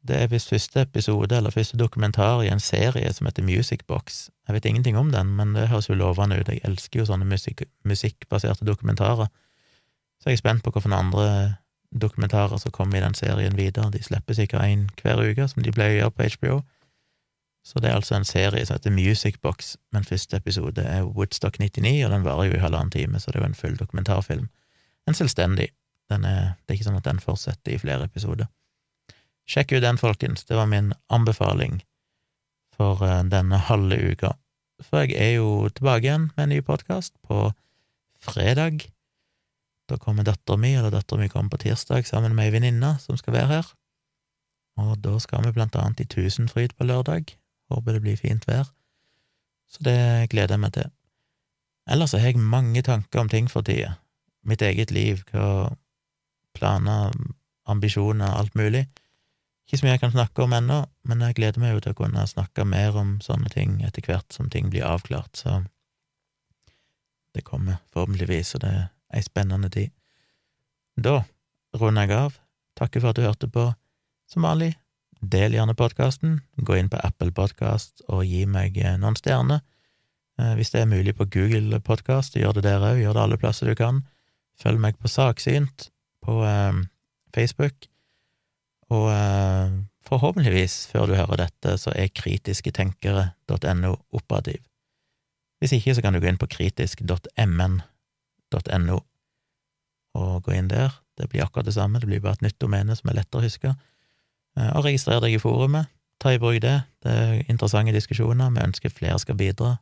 Det er visst første episode, eller første dokumentar, i en serie som heter Music Box. Jeg vet ingenting om den, men det høres jo lovende ut. Jeg elsker jo sånne musikk, musikkbaserte dokumentarer. Så jeg er spent på hvilke andre dokumentarer som kommer i den serien videre. De slipper sikkert én hver uke, som de pleier å gjøre på HBO. Så det er altså en serie som heter Music Box, men første episode er Woodstock 99, og den varer jo i halvannen time, så det er jo en full dokumentarfilm. En selvstendig. Er, det er ikke sånn at den fortsetter i flere episoder. Sjekk ut den, folkens. Det var min anbefaling for eh, denne halve uka. For jeg er jo tilbake igjen med en ny podkast på fredag. Da kommer dattera mi, eller dattera mi kommer på tirsdag sammen med ei venninne som skal være her. Og da skal vi blant annet i Tusenfryd på lørdag. Håper det blir fint vær. Så det gleder jeg meg til. Ellers har jeg mange tanker om ting for tida. Mitt eget liv, hva planer, ambisjoner, alt mulig. Ikke så mye jeg kan snakke om ennå, men jeg gleder meg jo til å kunne snakke mer om sånne ting etter hvert som ting blir avklart, så det kommer forhåpentligvis, og det ei spennende tid. Da runder jeg av. Takker for at du hørte på. Som vanlig, del gjerne podkasten. Gå inn på Apple Podkast og gi meg eh, noen stjerner. Eh, hvis det er mulig på Google Podkast, gjør det der òg. Gjør det alle plasser du kan. Følg meg på Saksynt på eh, Facebook. Og eh, forhåpentligvis, før du hører dette, så er kritisketenkere.no operativ. Hvis ikke, så kan du gå inn på kritisk.mn .no, og gå inn der. Det blir akkurat det samme, det blir bare et nytt domene som er lettere å huske. Eh, og registrer deg i forumet. Ta i bruk det. Det er interessante diskusjoner. Vi ønsker flere skal bidra.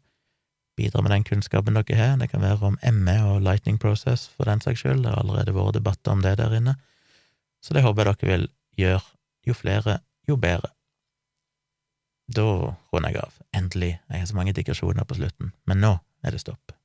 Bidra med den kunnskapen dere har. Det kan være om ME og Lightning Process, for den saks skyld. Det har allerede vært debatter om det der inne. Så det håper jeg dere vil gjøre. Jo flere, jo bedre. Da runder jeg av. Endelig. Jeg har så mange digresjoner på slutten. Men nå er det stopp.